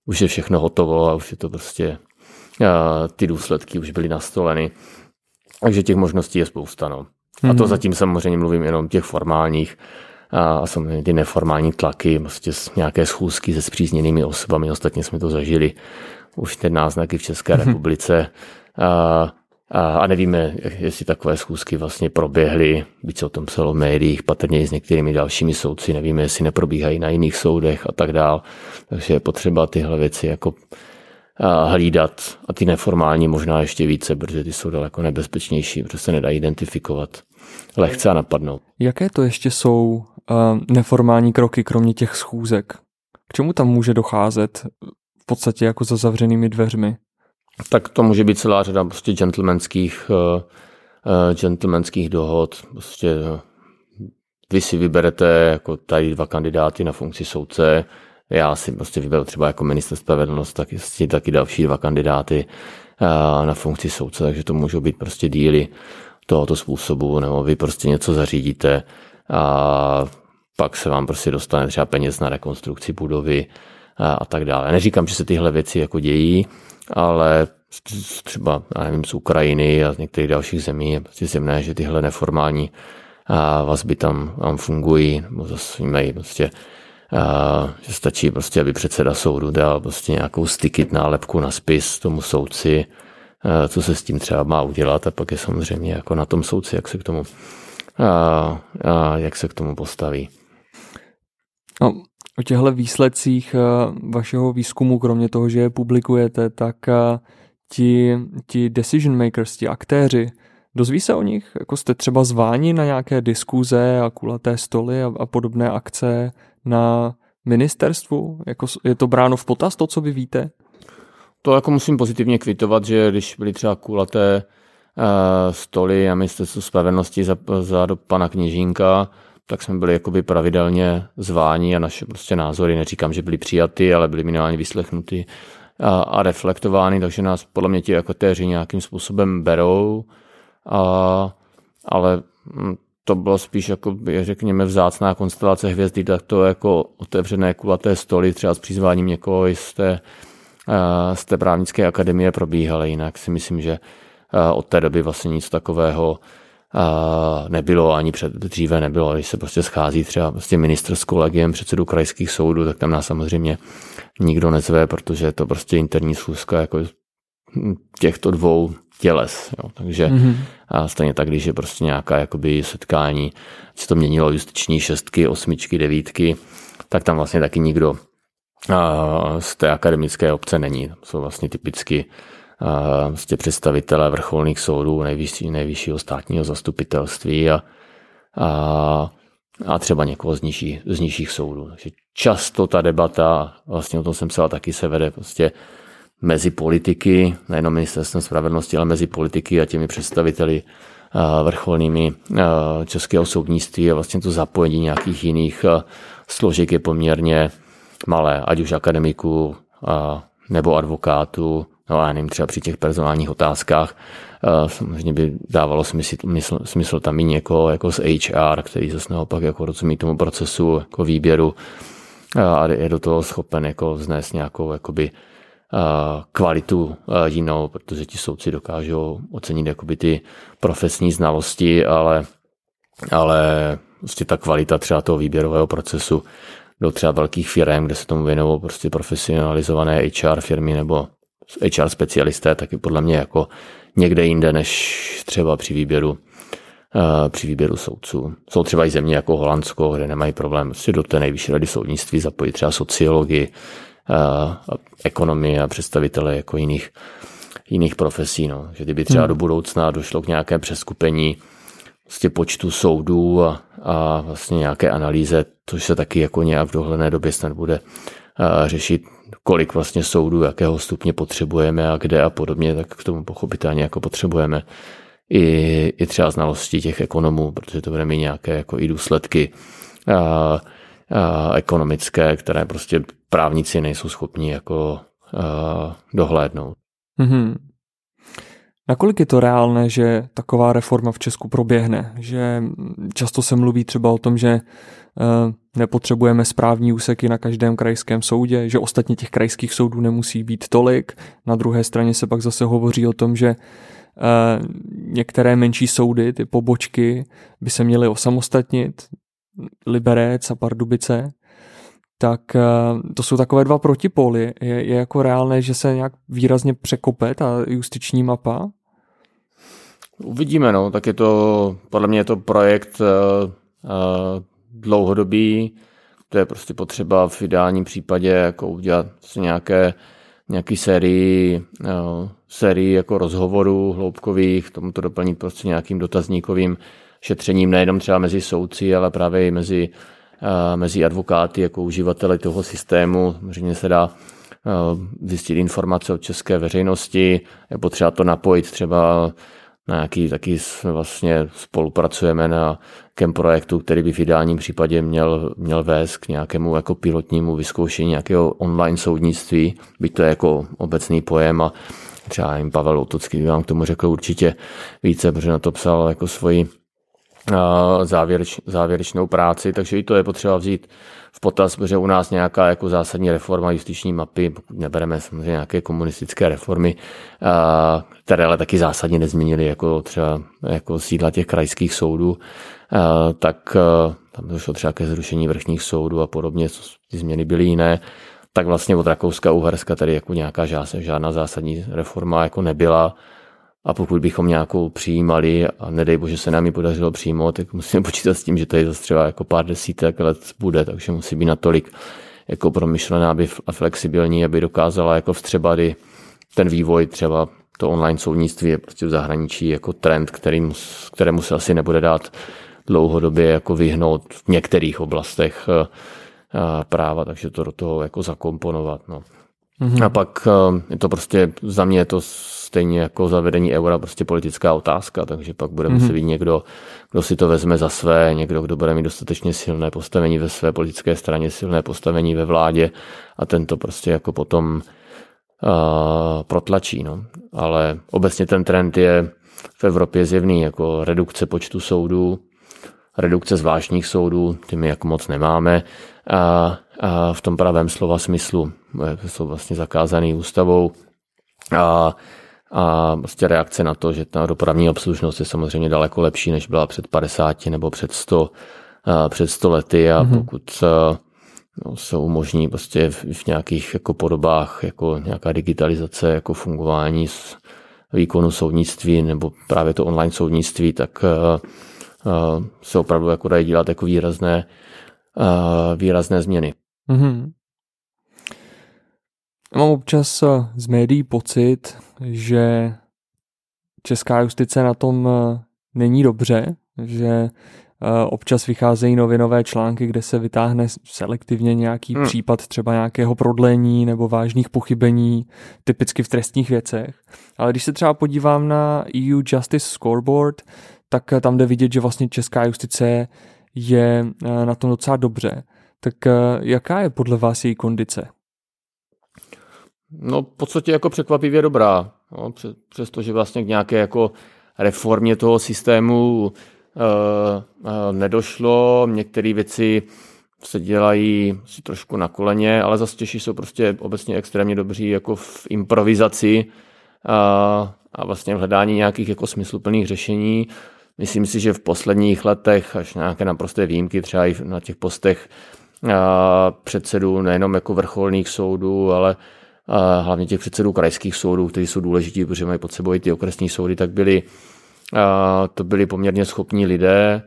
Speaker 2: už je všechno hotovo a už je to prostě a ty důsledky už byly nastoleny. Takže těch možností je spousta. No. A to mhm. zatím samozřejmě mluvím jenom těch formálních a samozřejmě ty neformální tlaky, prostě nějaké schůzky se zpřízněnými osobami, ostatně jsme to zažili už ty náznaky v České mhm. republice a, a, a nevíme, jestli takové schůzky vlastně proběhly, byť o tom psalo v médiích, patrně i s některými dalšími soudci, nevíme, jestli neprobíhají na jiných soudech a tak dál, takže je potřeba tyhle věci jako hlídat a ty neformální možná ještě více, protože ty jsou daleko nebezpečnější, protože se nedá identifikovat lehce a napadnout.
Speaker 1: Jaké to ještě jsou uh, neformální kroky, kromě těch schůzek? K čemu tam může docházet v podstatě jako za zavřenými dveřmi?
Speaker 2: Tak to může být celá řada prostě gentlemanských, uh, uh, gentlemanských dohod. Prostě uh, vy si vyberete jako tady dva kandidáty na funkci soudce, já si prostě vyberu třeba jako minister spravedlnost, tak jestli taky další dva kandidáty na funkci soudce, takže to můžou být prostě díly tohoto způsobu, nebo vy prostě něco zařídíte a pak se vám prostě dostane třeba peněz na rekonstrukci budovy a, a tak dále. Neříkám, že se tyhle věci jako dějí, ale třeba, nevím, z Ukrajiny a z některých dalších zemí je prostě zjemné, že tyhle neformální vazby tam, tam fungují, nebo zase mají prostě a, že stačí prostě, aby předseda soudu dal prostě nějakou stykit nálepku na spis tomu soudci, a, co se s tím třeba má udělat a pak je samozřejmě jako na tom soudci, jak se k tomu, a, a, jak se k tomu postaví.
Speaker 1: No, o těchto výsledcích vašeho výzkumu, kromě toho, že je publikujete, tak ti, ti decision makers, ti aktéři, Dozví se o nich? Jako jste třeba zváni na nějaké diskuze a kulaté stoly a, a podobné akce na ministerstvu? Jako je to bráno v potaz to, co vy víte?
Speaker 2: To jako musím pozitivně kvitovat, že když byly třeba kulaté uh, stoly a ministerstvo spravedlnosti za, za do pana kněžínka, tak jsme byli jakoby pravidelně zváni a naše prostě názory, neříkám, že byly přijaty, ale byly minimálně vyslechnuty a, a reflektovány, takže nás podle mě ti jako téři nějakým způsobem berou, a, ale hm, to bylo spíš jako, řekněme, vzácná konstelace hvězdy, tak to jako otevřené kulaté stoly, třeba s přizváním někoho z té, z té právnické akademie probíhaly. Jinak si myslím, že od té doby vlastně nic takového nebylo, ani před, dříve nebylo. Když se prostě schází třeba prostě ministr s kolegiem předsedu krajských soudů, tak tam nás samozřejmě nikdo nezve, protože je to prostě interní schůzka jako těchto dvou těles. Jo. Takže mm-hmm. a stejně tak, když je prostě nějaká jakoby setkání, se to měnilo justiční šestky, osmičky, devítky, tak tam vlastně taky nikdo a, z té akademické obce není. Tam jsou vlastně typicky a, vlastně představitelé vrcholných soudů, nejvyšší, nejvyššího státního zastupitelství a, a, a třeba někoho z, nižší, z nižších soudů. Takže často ta debata, vlastně o tom jsem psal, taky se vede prostě mezi politiky, nejenom ministerstvem spravedlnosti, ale mezi politiky a těmi představiteli vrcholnými českého soudnictví a vlastně to zapojení nějakých jiných složek je poměrně malé, ať už akademiků nebo advokátů, no já nevím, třeba při těch personálních otázkách, samozřejmě by dávalo smysl, smysl, smysl tam i někoho jako z HR, který zase naopak jako rozumí tomu procesu jako výběru a je do toho schopen jako vznést nějakou jakoby kvalitu jinou, protože ti soudci dokážou ocenit jakoby ty profesní znalosti, ale, ale prostě ta kvalita třeba toho výběrového procesu do třeba velkých firm, kde se tomu věnují prostě profesionalizované HR firmy nebo HR specialisté, taky podle mě jako někde jinde, než třeba při výběru při výběru soudců. Jsou třeba i země jako Holandsko, kde nemají problém si do té nejvyšší rady soudnictví zapojit třeba sociologii, ekonomie a představitele jako jiných, jiných profesí. No. Že kdyby třeba hmm. do budoucna došlo k nějaké přeskupení vlastně počtu soudů a, a vlastně nějaké analýze, což se taky jako nějak v dohledné době snad bude a, řešit, kolik vlastně soudů, jakého stupně potřebujeme a kde a podobně, tak k tomu pochopitelně jako potřebujeme i, i třeba znalosti těch ekonomů, protože to bude mít nějaké jako i důsledky a, ekonomické, které prostě právníci nejsou schopni jako dohlédnout. Mm-hmm.
Speaker 1: Nakolik je to reálné, že taková reforma v Česku proběhne? Že často se mluví třeba o tom, že nepotřebujeme správní úseky na každém krajském soudě, že ostatně těch krajských soudů nemusí být tolik. Na druhé straně se pak zase hovoří o tom, že některé menší soudy, ty pobočky, by se měly osamostatnit, Liberec a Pardubice, tak eh, to jsou takové dva protipóly. Je, je jako reálné, že se nějak výrazně překope ta justiční mapa?
Speaker 2: Uvidíme, no, tak je to, podle mě je to projekt uh, uh, dlouhodobý, to je prostě potřeba v ideálním případě jako udělat nějaké nějaký sérii, uh, sérii jako rozhovorů hloubkových, tomu to doplnit prostě nějakým dotazníkovým šetřením nejenom třeba mezi soudci, ale právě i mezi, mezi advokáty jako uživateli toho systému. Samozřejmě se dá zjistit informace od české veřejnosti, je potřeba to napojit třeba na nějaký, taky vlastně spolupracujeme na nějakém projektu, který by v ideálním případě měl, měl vést k nějakému jako pilotnímu vyzkoušení nějakého online soudnictví, byť to je jako obecný pojem a třeba jim Pavel Otocký vám k tomu řekl určitě více, protože na to psal jako svoji závěreč, závěrečnou práci, takže i to je potřeba vzít v potaz, protože u nás nějaká jako zásadní reforma justiční mapy, pokud nebereme samozřejmě nějaké komunistické reformy, které ale taky zásadně nezměnily jako třeba jako sídla těch krajských soudů, tak tam došlo třeba ke zrušení vrchních soudů a podobně, ty změny byly jiné, tak vlastně od Rakouska, Uherska tady jako nějaká žádná zásadní reforma jako nebyla a pokud bychom nějakou přijímali a nedej bože se nám ji podařilo přijmout, tak musíme počítat s tím, že to je zase třeba jako pár desítek let bude, takže musí být natolik jako promyšlená aby a flexibilní, aby dokázala jako vstřebat i ten vývoj třeba to online soudnictví je prostě v zahraničí jako trend, který, kterému se asi nebude dát dlouhodobě jako vyhnout v některých oblastech eh, eh, práva, takže to do toho jako zakomponovat. No. Mm-hmm. A pak eh, je to prostě, za mě je to stejně jako zavedení eura prostě politická otázka, takže pak bude muset mm-hmm. být někdo, kdo si to vezme za své, někdo, kdo bude mít dostatečně silné postavení ve své politické straně, silné postavení ve vládě a tento prostě jako potom uh, protlačí. No. Ale obecně ten trend je v Evropě zjevný, jako redukce počtu soudů, redukce zvláštních soudů, ty my jako moc nemáme a, a v tom pravém slova smyslu, jsou vlastně zakázaný ústavou a, a prostě reakce na to, že ta dopravní obslužnost je samozřejmě daleko lepší, než byla před 50 nebo před 100, a před 100 lety a mm-hmm. pokud no, se umožní prostě v, v nějakých jako podobách jako nějaká digitalizace jako fungování s výkonu soudnictví nebo právě to online soudnictví, tak uh, se opravdu jako dají dělat jako výrazné, uh, výrazné změny. Mm-hmm.
Speaker 1: Mám občas z médií pocit, že česká justice na tom není dobře, že Občas vycházejí novinové články, kde se vytáhne selektivně nějaký hmm. případ třeba nějakého prodlení nebo vážných pochybení, typicky v trestních věcech. Ale když se třeba podívám na EU Justice Scoreboard, tak tam jde vidět, že vlastně česká justice je eh, na tom docela dobře. Tak eh, jaká je podle vás její kondice?
Speaker 2: No v podstatě jako překvapivě dobrá. No, přestože vlastně k nějaké jako reformě toho systému Eh, eh, nedošlo, některé věci se dělají si trošku na koleně, ale zase Češi jsou prostě obecně extrémně dobří jako v improvizaci a, a vlastně v hledání nějakých jako smysluplných řešení. Myslím si, že v posledních letech, až nějaké naprosté výjimky, třeba i na těch postech a, předsedů nejenom jako vrcholných soudů, ale hlavně těch předsedů krajských soudů, kteří jsou důležití, protože mají pod sebou i ty okresní soudy, tak byli to byli poměrně schopní lidé,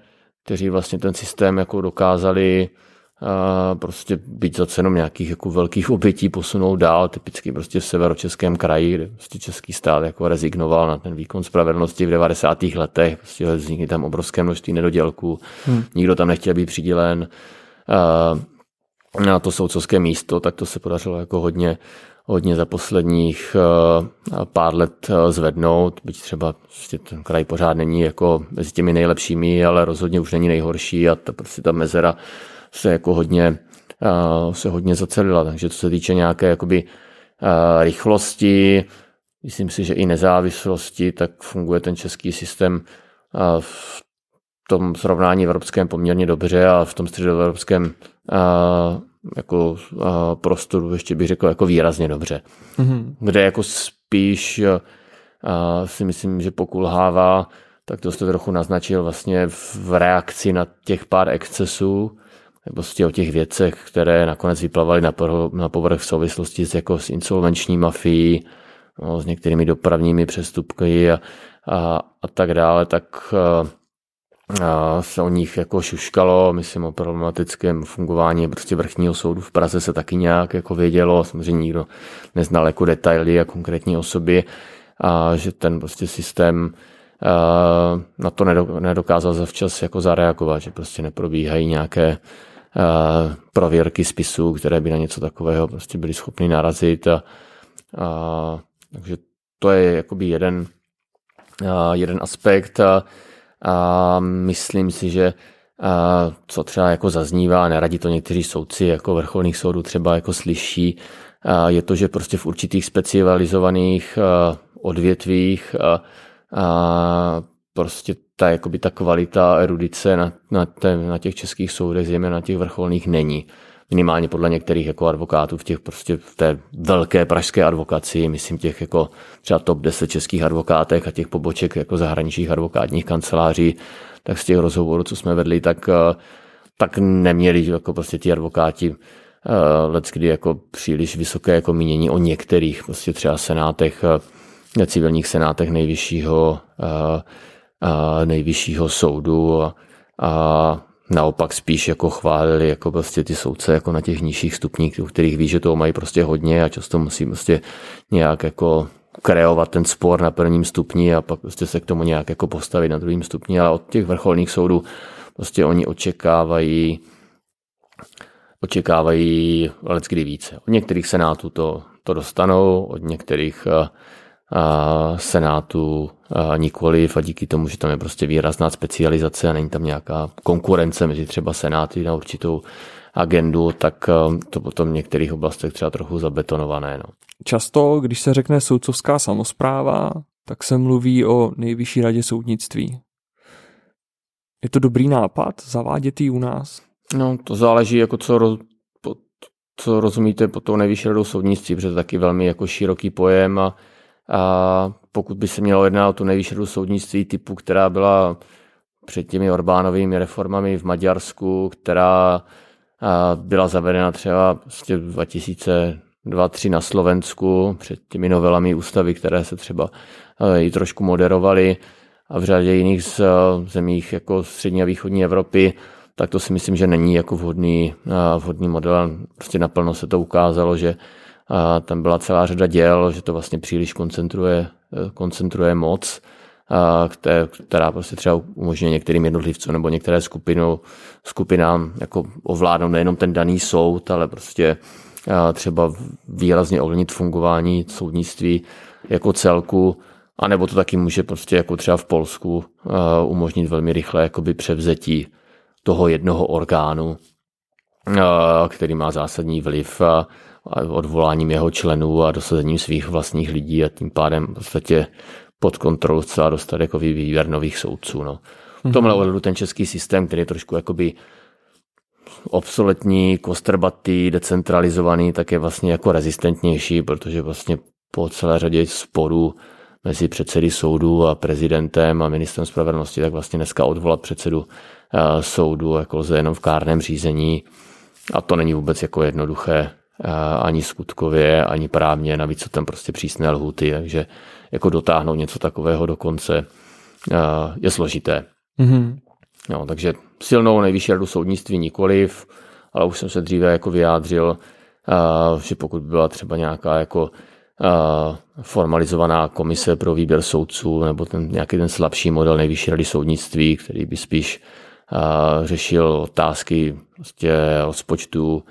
Speaker 2: kteří vlastně ten systém jako dokázali prostě být za cenu nějakých jako velkých obětí posunout dál, typicky prostě v severočeském kraji, kde prostě český stát jako rezignoval na ten výkon spravedlnosti v 90. letech, prostě vznikly tam obrovské množství nedodělků, hmm. nikdo tam nechtěl být přidělen na to soudcovské místo, tak to se podařilo jako hodně, hodně za posledních eh, pár let eh, zvednout, byť třeba prostě ten kraj pořád není jako mezi těmi nejlepšími, ale rozhodně už není nejhorší a ta, prostě ta mezera se jako hodně, eh, se hodně zacelila. Takže co se týče nějaké jakoby rychlosti, myslím si, že i nezávislosti, tak funguje ten český systém v tom srovnání evropském poměrně dobře a v tom středoevropském jako prostoru ještě bych řekl jako výrazně dobře. Mm-hmm. Kde jako spíš si myslím, že pokulhává, tak to jste trochu naznačil vlastně v reakci na těch pár excesů, nebo prostě o těch věcech, které nakonec vyplavaly na, na povrch v souvislosti s, jako s insolvenční mafií, no, s některými dopravními přestupky a, a, a tak dále, tak se o nich jako šuškalo, myslím o problematickém fungování prostě vrchního soudu v Praze se taky nějak jako vědělo, samozřejmě nikdo neznal jako detaily a konkrétní osoby a že ten prostě systém na to nedokázal zavčas jako zareagovat, že prostě neprobíhají nějaké prověrky spisů, které by na něco takového prostě byly schopny narazit a, a takže to je jakoby jeden, jeden aspekt a, a myslím si, že a co třeba jako zaznívá, neradi to někteří soudci jako vrcholných soudů třeba jako slyší, a je to, že prostě v určitých specializovaných odvětvích a, a prostě ta, jakoby ta kvalita erudice na, na, na těch českých soudech, zejména na těch vrcholných, není minimálně podle některých jako advokátů v těch prostě v té velké pražské advokaci, myslím těch jako třeba top 10 českých advokátech a těch poboček jako zahraničních advokátních kanceláří, tak z těch rozhovorů, co jsme vedli, tak, eh, tak neměli jako prostě ti advokáti uh, leckdy jako příliš vysoké jako mínění o některých prostě třeba senátech, uh, civilních senátech nejvyššího, nejvyššího soudu a, a naopak spíš jako chválili jako prostě ty soudce jako na těch nižších stupních, u kterých ví, že toho mají prostě hodně a často musí prostě nějak jako kreovat ten spor na prvním stupni a pak prostě se k tomu nějak jako postavit na druhém stupni, ale od těch vrcholných soudů prostě oni očekávají očekávají leckdy více. Od některých senátů to, to dostanou, od některých uh, Senátu nikoliv a díky tomu, že tam je prostě výrazná specializace a není tam nějaká konkurence mezi třeba Senáty na určitou agendu, tak to potom v některých oblastech třeba trochu zabetonované. No.
Speaker 1: Často, když se řekne soudcovská samozpráva, tak se mluví o nejvyšší radě soudnictví. Je to dobrý nápad zavádět ji u nás?
Speaker 2: No, to záleží, jako co, roz, po, co rozumíte pod tou nejvyšší radou soudnictví, protože to je taky velmi jako široký pojem a, a pokud by se mělo jednat o tu nejvyšší radu soudnictví typu, která byla před těmi Orbánovými reformami v Maďarsku, která byla zavedena třeba vlastně 2002-2003 na Slovensku před těmi novelami ústavy, které se třeba i trošku moderovaly a v řadě jiných z zemích jako střední a východní Evropy, tak to si myslím, že není jako vhodný, vhodný model. Prostě naplno se to ukázalo, že tam byla celá řada děl, že to vlastně příliš koncentruje, koncentruje moc která prostě třeba umožňuje některým jednotlivcům nebo některé skupinu, skupinám jako ovládnout nejenom ten daný soud, ale prostě třeba výrazně ovlivnit fungování soudnictví jako celku, a nebo to taky může prostě jako třeba v Polsku umožnit velmi rychle jakoby převzetí toho jednoho orgánu, který má zásadní vliv a odvoláním jeho členů a dosazením svých vlastních lidí a tím pádem v podstatě pod kontrolu a dostat jako výběr nových soudců. No. V tomhle mhm. ohledu ten český systém, který je trošku jakoby obsoletní, kostrbatý, decentralizovaný, tak je vlastně jako rezistentnější, protože vlastně po celé řadě sporů mezi předsedy soudů a prezidentem a ministrem spravedlnosti, tak vlastně dneska odvolat předsedu uh, soudu jako lze jenom v kárném řízení a to není vůbec jako jednoduché ani skutkově, ani právně, navíc jsou tam prostě přísné lhuty, takže jako dotáhnout něco takového do konce je složité. Mm-hmm. No, takže silnou nejvyšší radu soudnictví nikoliv, ale už jsem se dříve jako vyjádřil, že pokud by byla třeba nějaká jako formalizovaná komise pro výběr soudců nebo ten, nějaký ten slabší model nejvyšší rady soudnictví, který by spíš řešil otázky prostě rozpočtu,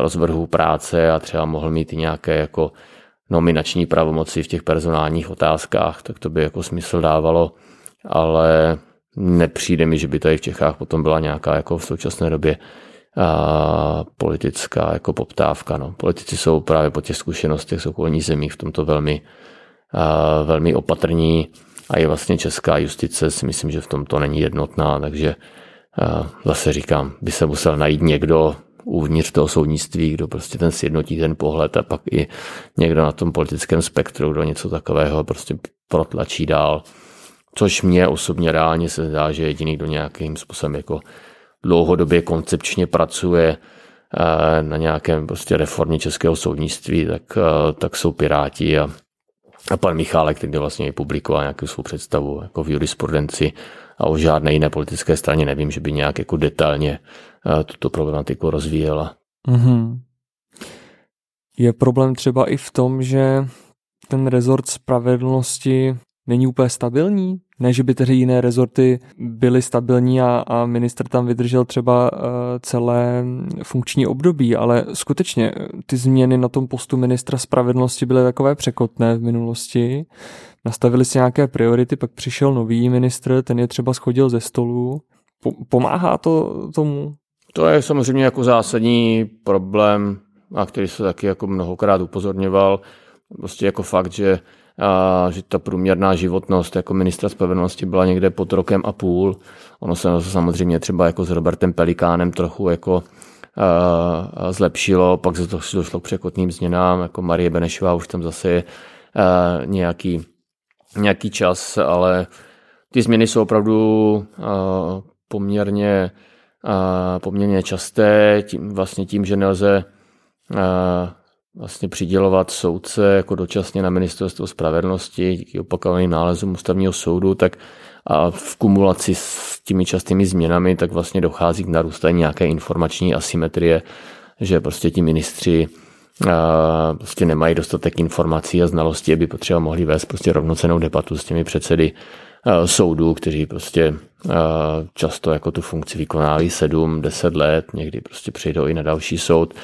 Speaker 2: rozvrhu práce a třeba mohl mít i nějaké jako nominační pravomoci v těch personálních otázkách, tak to by jako smysl dávalo, ale nepřijde mi, že by tady v Čechách potom byla nějaká jako v současné době a, politická jako poptávka. No. Politici jsou právě po těch zkušenostech z okolních zemí v tomto velmi, a, velmi opatrní a i vlastně česká justice si myslím, že v tomto není jednotná, takže a, zase říkám, by se musel najít někdo, uvnitř toho soudnictví, kdo prostě ten sjednotí ten pohled a pak i někdo na tom politickém spektru, kdo něco takového prostě protlačí dál. Což mě osobně reálně se zdá, že jediný, kdo nějakým způsobem jako dlouhodobě koncepčně pracuje eh, na nějakém prostě reformě českého soudnictví, tak, eh, tak jsou Piráti a, a pan Michálek, který vlastně publikoval nějakou svou představu jako v jurisprudenci a o žádné jiné politické straně nevím, že by nějak jako detailně tuto problematiku rozvíjela. Mm-hmm.
Speaker 1: Je problém třeba i v tom, že ten rezort spravedlnosti není úplně stabilní? Ne, že by tedy jiné rezorty byly stabilní a, a minister tam vydržel třeba uh, celé funkční období, ale skutečně ty změny na tom postu ministra spravedlnosti byly takové překotné v minulosti nastavili si nějaké priority, pak přišel nový ministr, ten je třeba schodil ze stolu. Pomáhá to tomu?
Speaker 2: To je samozřejmě jako zásadní problém, a který se taky jako mnohokrát upozorňoval. Prostě jako fakt, že, a, že ta průměrná životnost jako ministra spravedlnosti byla někde pod rokem a půl. Ono se samozřejmě třeba jako s Robertem Pelikánem trochu jako a, zlepšilo, pak se to došlo k překotným změnám, jako Marie Benešová už tam zase a, nějaký nějaký čas, ale ty změny jsou opravdu poměrně, poměrně časté, tím, vlastně tím, že nelze vlastně přidělovat soudce jako dočasně na ministerstvo spravedlnosti díky opakovaným nálezům ústavního soudu, tak a v kumulaci s těmi častými změnami, tak vlastně dochází k narůstání nějaké informační asymetrie, že prostě ti ministři prostě nemají dostatek informací a znalostí, aby potřeba mohli vést prostě rovnocenou debatu s těmi předsedy soudů, kteří prostě často jako tu funkci vykonávají 7, 10 let, někdy prostě přijdou i na další soud,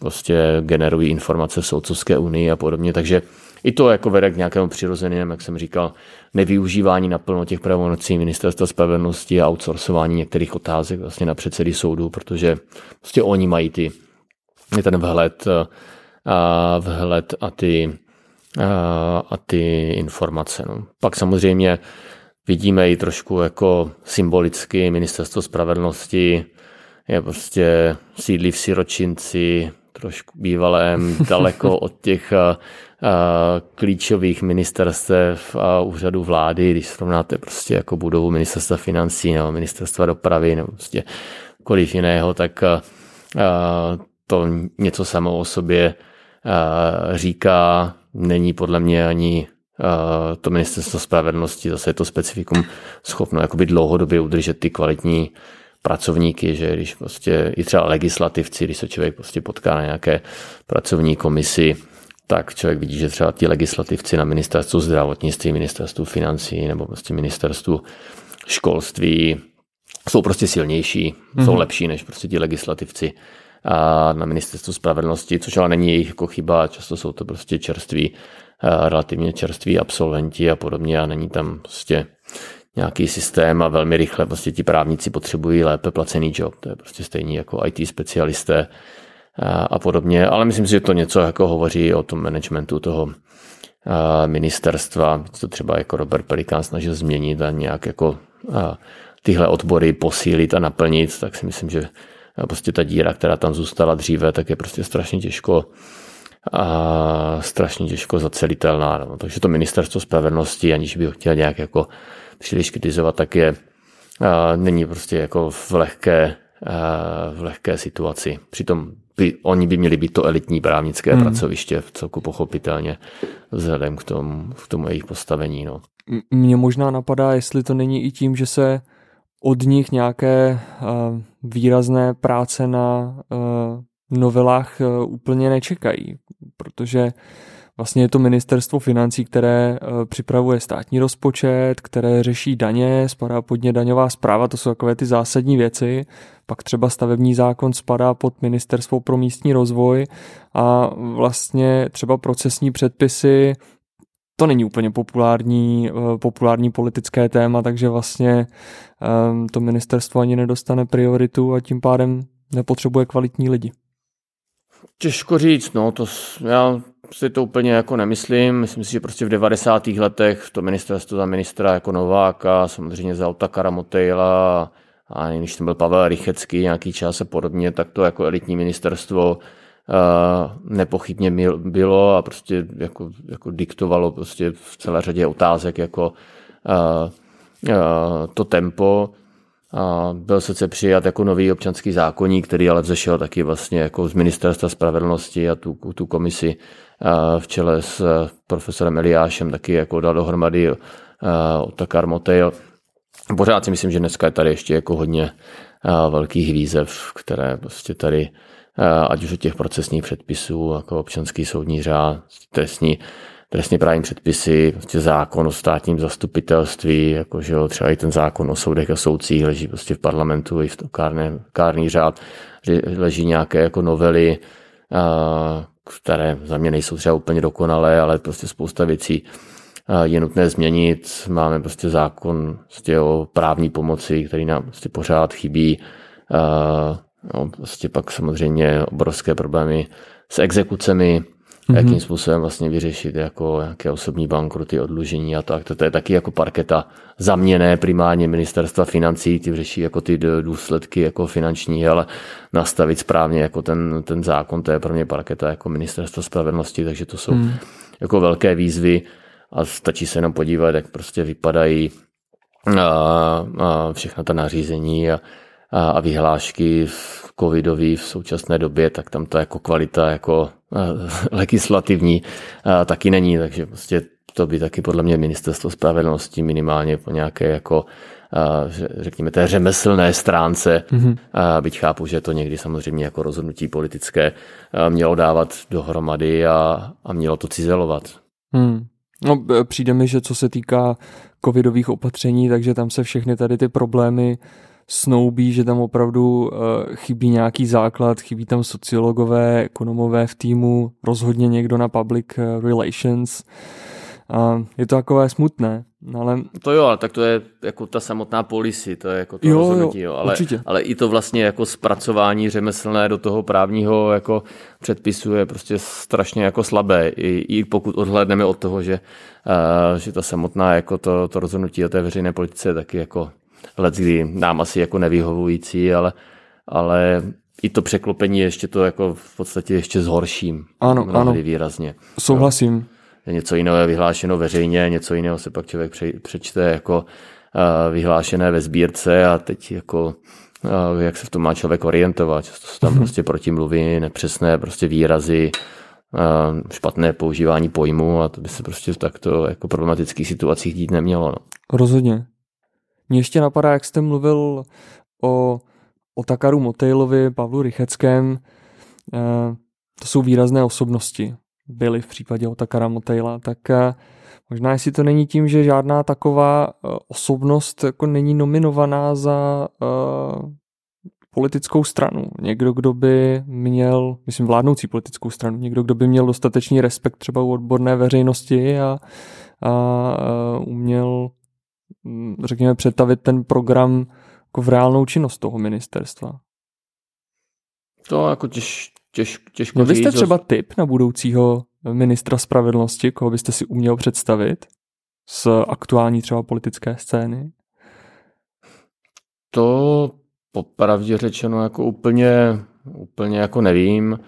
Speaker 2: prostě generují informace v soudcovské unii a podobně, takže i to jako vede k nějakému přirozenému, jak jsem říkal, nevyužívání naplno těch pravomocí ministerstva spravedlnosti a outsourcování některých otázek vlastně na předsedy soudů, protože prostě oni mají ty ten vhled, eh, a vhled a ty, a, a ty informace. No. Pak samozřejmě vidíme i trošku jako symbolicky ministerstvo spravedlnosti je prostě sídlí v Siročinci, trošku bývalém, daleko od těch a, a, klíčových ministerstev a úřadů vlády, když srovnáte prostě jako budovu ministerstva financí nebo ministerstva dopravy nebo prostě koliv jiného, tak a, a, to něco samo o sobě a, říká, není podle mě ani to ministerstvo spravedlnosti, zase je to specifikum schopno jakoby dlouhodobě udržet ty kvalitní pracovníky, že když prostě i třeba legislativci, když se člověk prostě potká na nějaké pracovní komisi, tak člověk vidí, že třeba ti legislativci na ministerstvu zdravotnictví, ministerstvu financí nebo prostě ministerstvu školství jsou prostě silnější, mm-hmm. jsou mhm. lepší než prostě ti legislativci na ministerstvu spravedlnosti, což ale není jejich jako chyba, často jsou to prostě čerství, relativně čerství absolventi a podobně a není tam prostě nějaký systém a velmi rychle prostě ti právníci potřebují lépe placený job. To je prostě stejný jako IT specialisté a podobně, ale myslím si, že to něco jako hovoří o tom managementu toho ministerstva, to třeba jako Robert Pelikán snažil změnit a nějak jako tyhle odbory posílit a naplnit, tak si myslím, že prostě ta díra, která tam zůstala dříve, tak je prostě strašně těžko a strašně těžko zacelitelná. No. Takže to ministerstvo spravedlnosti, aniž by ho chtěl nějak jako příliš kritizovat, tak je a, není prostě jako v lehké, a, v lehké situaci. Přitom by, oni by měli být to elitní právnické hmm. pracoviště v celku pochopitelně vzhledem k tomu, k tomu jejich postavení. No.
Speaker 1: Mně možná napadá, jestli to není i tím, že se od nich nějaké uh, výrazné práce na uh, novelách uh, úplně nečekají, protože Vlastně je to ministerstvo financí, které eh, připravuje státní rozpočet, které řeší daně, spadá pod ně daňová zpráva, to jsou takové ty zásadní věci. Pak třeba stavební zákon spadá pod ministerstvo pro místní rozvoj a vlastně třeba procesní předpisy to není úplně populární, eh, populární politické téma, takže vlastně ehm, to ministerstvo ani nedostane prioritu a tím pádem nepotřebuje kvalitní lidi.
Speaker 2: Těžko říct, no, to já si to úplně jako nemyslím. Myslím si, že prostě v 90. letech to ministerstvo za ministra jako Nováka, samozřejmě za Otakara Motejla a když tam byl Pavel Rychecký nějaký čas a podobně, tak to jako elitní ministerstvo nepochybně bylo a prostě jako, jako diktovalo prostě v celé řadě otázek jako to tempo. A byl sice přijat jako nový občanský zákonník, který ale vzešel taky vlastně jako z ministerstva spravedlnosti a tu, tu komisi v čele s profesorem Eliášem taky jako dal dohromady Otakar Motejl. Pořád si myslím, že dneska je tady ještě jako hodně velkých výzev, které prostě tady ať už od těch procesních předpisů, jako občanský soudní řád, trestní, trestně právní předpisy, prostě zákon o státním zastupitelství, jakože třeba i ten zákon o soudech a soudcích leží prostě v parlamentu i v tom kárné, kárný řád, leží nějaké jako novely, které za mě nejsou třeba úplně dokonalé, ale prostě spousta věcí je nutné změnit. Máme prostě zákon prostě o právní pomoci, který nám prostě pořád chybí. No, prostě pak samozřejmě obrovské problémy s exekucemi, mm-hmm. jakým způsobem vlastně vyřešit jako nějaké osobní bankroty, odlužení a tak. To, to je taky jako parketa zaměné primárně ministerstva financí, ty řeší jako ty důsledky jako finanční, ale nastavit správně jako ten, ten zákon, to je pro mě parketa jako ministerstva spravedlnosti, takže to jsou mm. jako velké výzvy a stačí se jenom podívat, jak prostě vypadají a, a všechna ta nařízení a, a, vyhlášky v covidový v současné době, tak tam ta jako kvalita jako legislativní taky není, takže prostě to by taky podle mě ministerstvo spravedlnosti minimálně po nějaké jako řekněme té řemeslné stránce, mm-hmm. byť chápu, že to někdy samozřejmě jako rozhodnutí politické mělo dávat dohromady a, a mělo to cizelovat.
Speaker 1: Hmm. No, přijde mi, že co se týká covidových opatření, takže tam se všechny tady ty problémy snoubí, že tam opravdu uh, chybí nějaký základ, chybí tam sociologové, ekonomové v týmu, rozhodně někdo na public eh, relations. A je to takové smutné. No ale...
Speaker 2: To jo, ale tak to je jako ta samotná policy, to je jako to jo, rozhodnutí, jo, ale,
Speaker 1: určitě.
Speaker 2: ale i to vlastně jako zpracování řemeslné do toho právního jako předpisu je prostě strašně jako slabé, i, i pokud odhlédneme od toho, že, uh, že ta samotná jako to, to rozhodnutí o té veřejné politice je taky jako let, kdy nám asi jako nevyhovující, ale, ale i to překlopení ještě to jako v podstatě ještě zhorším.
Speaker 1: Ano, ano.
Speaker 2: výrazně.
Speaker 1: Souhlasím. Jo
Speaker 2: něco jiného je vyhlášeno veřejně, něco jiného se pak člověk přečte jako vyhlášené ve sbírce a teď jako jak se v tom má člověk orientovat. Často jsou tam mhm. prostě protimluvy, nepřesné prostě výrazy, špatné používání pojmu a to by se prostě v takto jako problematických situacích dít nemělo. No.
Speaker 1: Rozhodně. Mně ještě napadá, jak jste mluvil o, o Takaru Motejlovi, Pavlu Rycheckém, to jsou výrazné osobnosti byly v případě Otakara Motejla, tak eh, možná jestli to není tím, že žádná taková eh, osobnost jako není nominovaná za uh, politickou stranu. Někdo, kdo by měl, myslím vládnoucí politickou stranu, někdo, kdo by měl dostatečný respekt třeba u odborné veřejnosti a, a, uměl, řekněme, přetavit ten program jako v reálnou činnost toho ministerstva.
Speaker 2: To jako těž, těž, těžko
Speaker 1: Měl byste třeba tip na budoucího ministra spravedlnosti, koho byste si uměl představit z aktuální třeba politické scény?
Speaker 2: To popravdě řečeno jako úplně, úplně jako nevím,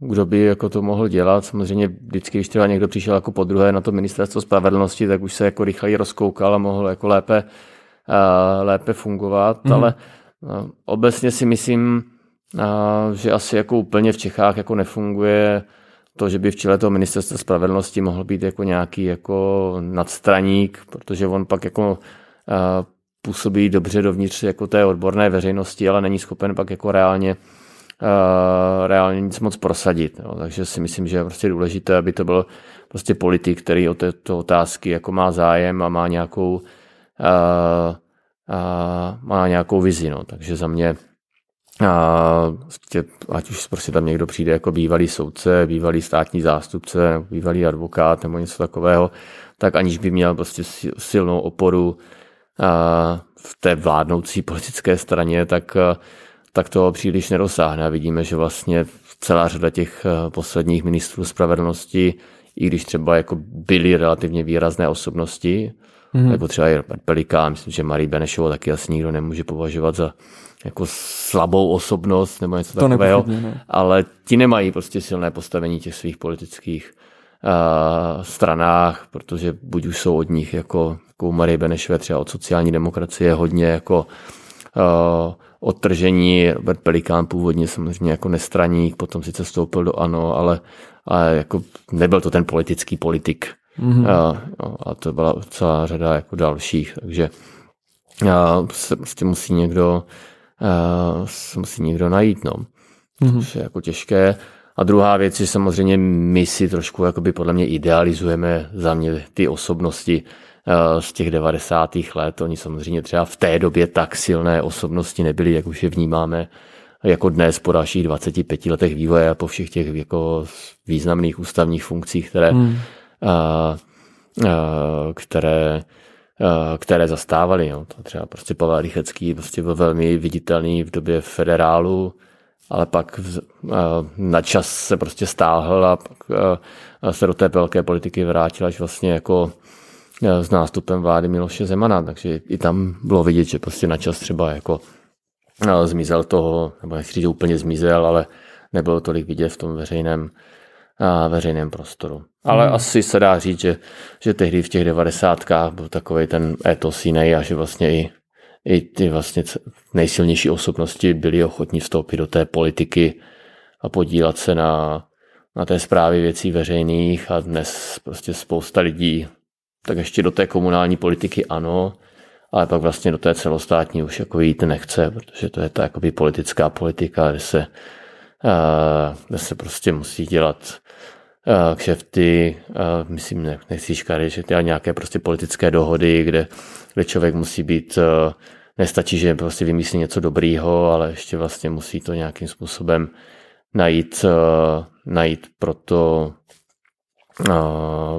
Speaker 2: kdo by jako to mohl dělat. Samozřejmě vždycky, když třeba někdo přišel jako po druhé na to ministerstvo spravedlnosti, tak už se jako rychleji rozkoukal a mohl jako lépe, lépe fungovat, mm. ale obecně si myslím, že asi jako úplně v Čechách jako nefunguje to, že by v čele toho ministerstva spravedlnosti mohl být jako nějaký jako nadstraník, protože on pak jako působí dobře dovnitř jako té odborné veřejnosti, ale není schopen pak jako reálně reálně nic moc prosadit. Jo. Takže si myslím, že je prostě důležité, aby to byl prostě politik, který o této otázky jako má zájem a má nějakou, a, a, má nějakou vizi. No. Takže za mě a prostě, ať už prostě tam někdo přijde jako bývalý soudce, bývalý státní zástupce, bývalý advokát nebo něco takového, tak aniž by měl prostě silnou oporu v té vládnoucí politické straně, tak, tak to příliš nedosáhne. A vidíme, že vlastně celá řada těch posledních ministrů spravedlnosti, i když třeba jako byly relativně výrazné osobnosti, mm. jako třeba i Pelikán, myslím, že Marie Benešovou taky asi nikdo nemůže považovat za jako slabou osobnost nebo něco to takového, ne. ale ti nemají prostě silné postavení těch svých politických uh, stranách, protože buď už jsou od nich jako, jako Marie Benešové třeba od sociální demokracie hodně jako uh, odtržení. Robert Pelikán původně samozřejmě jako nestraník, potom sice vstoupil do ANO, ale, ale jako nebyl to ten politický politik. Mm-hmm. Uh, a to byla celá řada jako dalších, takže uh, se prostě musí někdo uh, musí někdo najít, no. Mm-hmm. To je jako těžké. A druhá věc je samozřejmě, my si trošku jakoby podle mě idealizujeme za mě ty osobnosti z těch 90. let. Oni samozřejmě třeba v té době tak silné osobnosti nebyly, jak už je vnímáme jako dnes po dalších 25 letech vývoje a po všech těch jako významných ústavních funkcích, které, mm. uh, uh, které Eh, které zastávali. Jo. To třeba prostě Pavel Rychecký prostě byl velmi viditelný v době federálu, ale pak v, eh, na čas se prostě stáhl a pak eh, se do té velké politiky vrátil až vlastně jako s nástupem vlády Miloše Zemana, takže i tam bylo vidět, že prostě na čas třeba jako zmizel toho, nebo nechci říct, úplně zmizel, ale nebylo tolik vidět v tom veřejném veřejném prostoru. Ale hmm. asi se dá říct, že, že tehdy v těch devadesátkách byl takový ten etos jiný a že vlastně i, i ty vlastně nejsilnější osobnosti byly ochotní vstoupit do té politiky a podílet se na, na té zprávě věcí veřejných a dnes prostě spousta lidí tak ještě do té komunální politiky ano, ale pak vlastně do té celostátní už jako jít nechce, protože to je ta jakoby politická politika, kde se, kde se prostě musí dělat kšefty, myslím, ne, nechci škary, že to nějaké prostě politické dohody, kde, kde člověk musí být, nestačí, že prostě vymyslí něco dobrýho, ale ještě vlastně musí to nějakým způsobem najít, najít pro to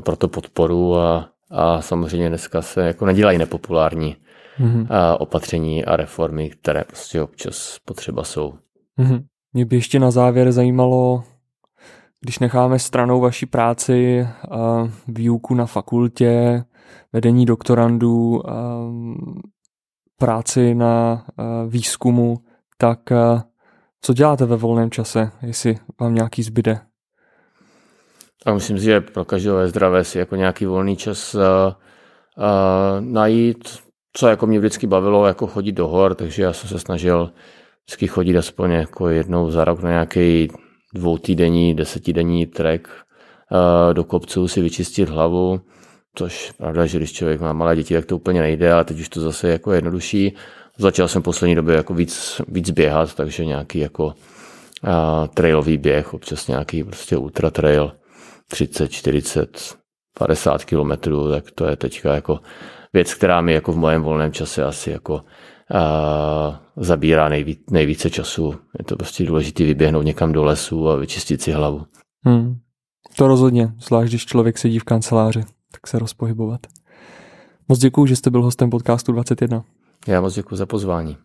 Speaker 2: pro to podporu a, a samozřejmě dneska se jako nedělají nepopulární mm-hmm. a opatření a reformy, které prostě občas potřeba jsou.
Speaker 1: Mm-hmm. Mě by ještě na závěr zajímalo, když necháme stranou vaši práci, výuku na fakultě, vedení doktorandů, práci na výzkumu, tak co děláte ve volném čase, jestli vám nějaký zbyde?
Speaker 2: A myslím si, že pro každého je zdravé si jako nějaký volný čas uh, uh, najít, co jako mě vždycky bavilo, jako chodit do hor, takže já jsem se snažil vždycky chodit aspoň jako jednou za rok na nějaký dvoutýdenní, desetidenní trek uh, do kopců si vyčistit hlavu, což pravda, že když člověk má malé děti, tak to úplně nejde, ale teď už to zase jako jednodušší. Začal jsem v poslední době jako víc, víc běhat, takže nějaký jako uh, trailový běh, občas nějaký prostě ultra trail, 30, 40, 50 kilometrů, tak to je teďka jako věc, která mi jako v mém volném čase asi jako uh, zabírá nejví, nejvíce času. Je to prostě důležité vyběhnout někam do lesu a vyčistit si hlavu.
Speaker 1: Hmm. To rozhodně, zvlášť když člověk sedí v kanceláři, tak se rozpohybovat. Moc děkuji, že jste byl hostem podcastu 21.
Speaker 2: Já moc děkuji za pozvání.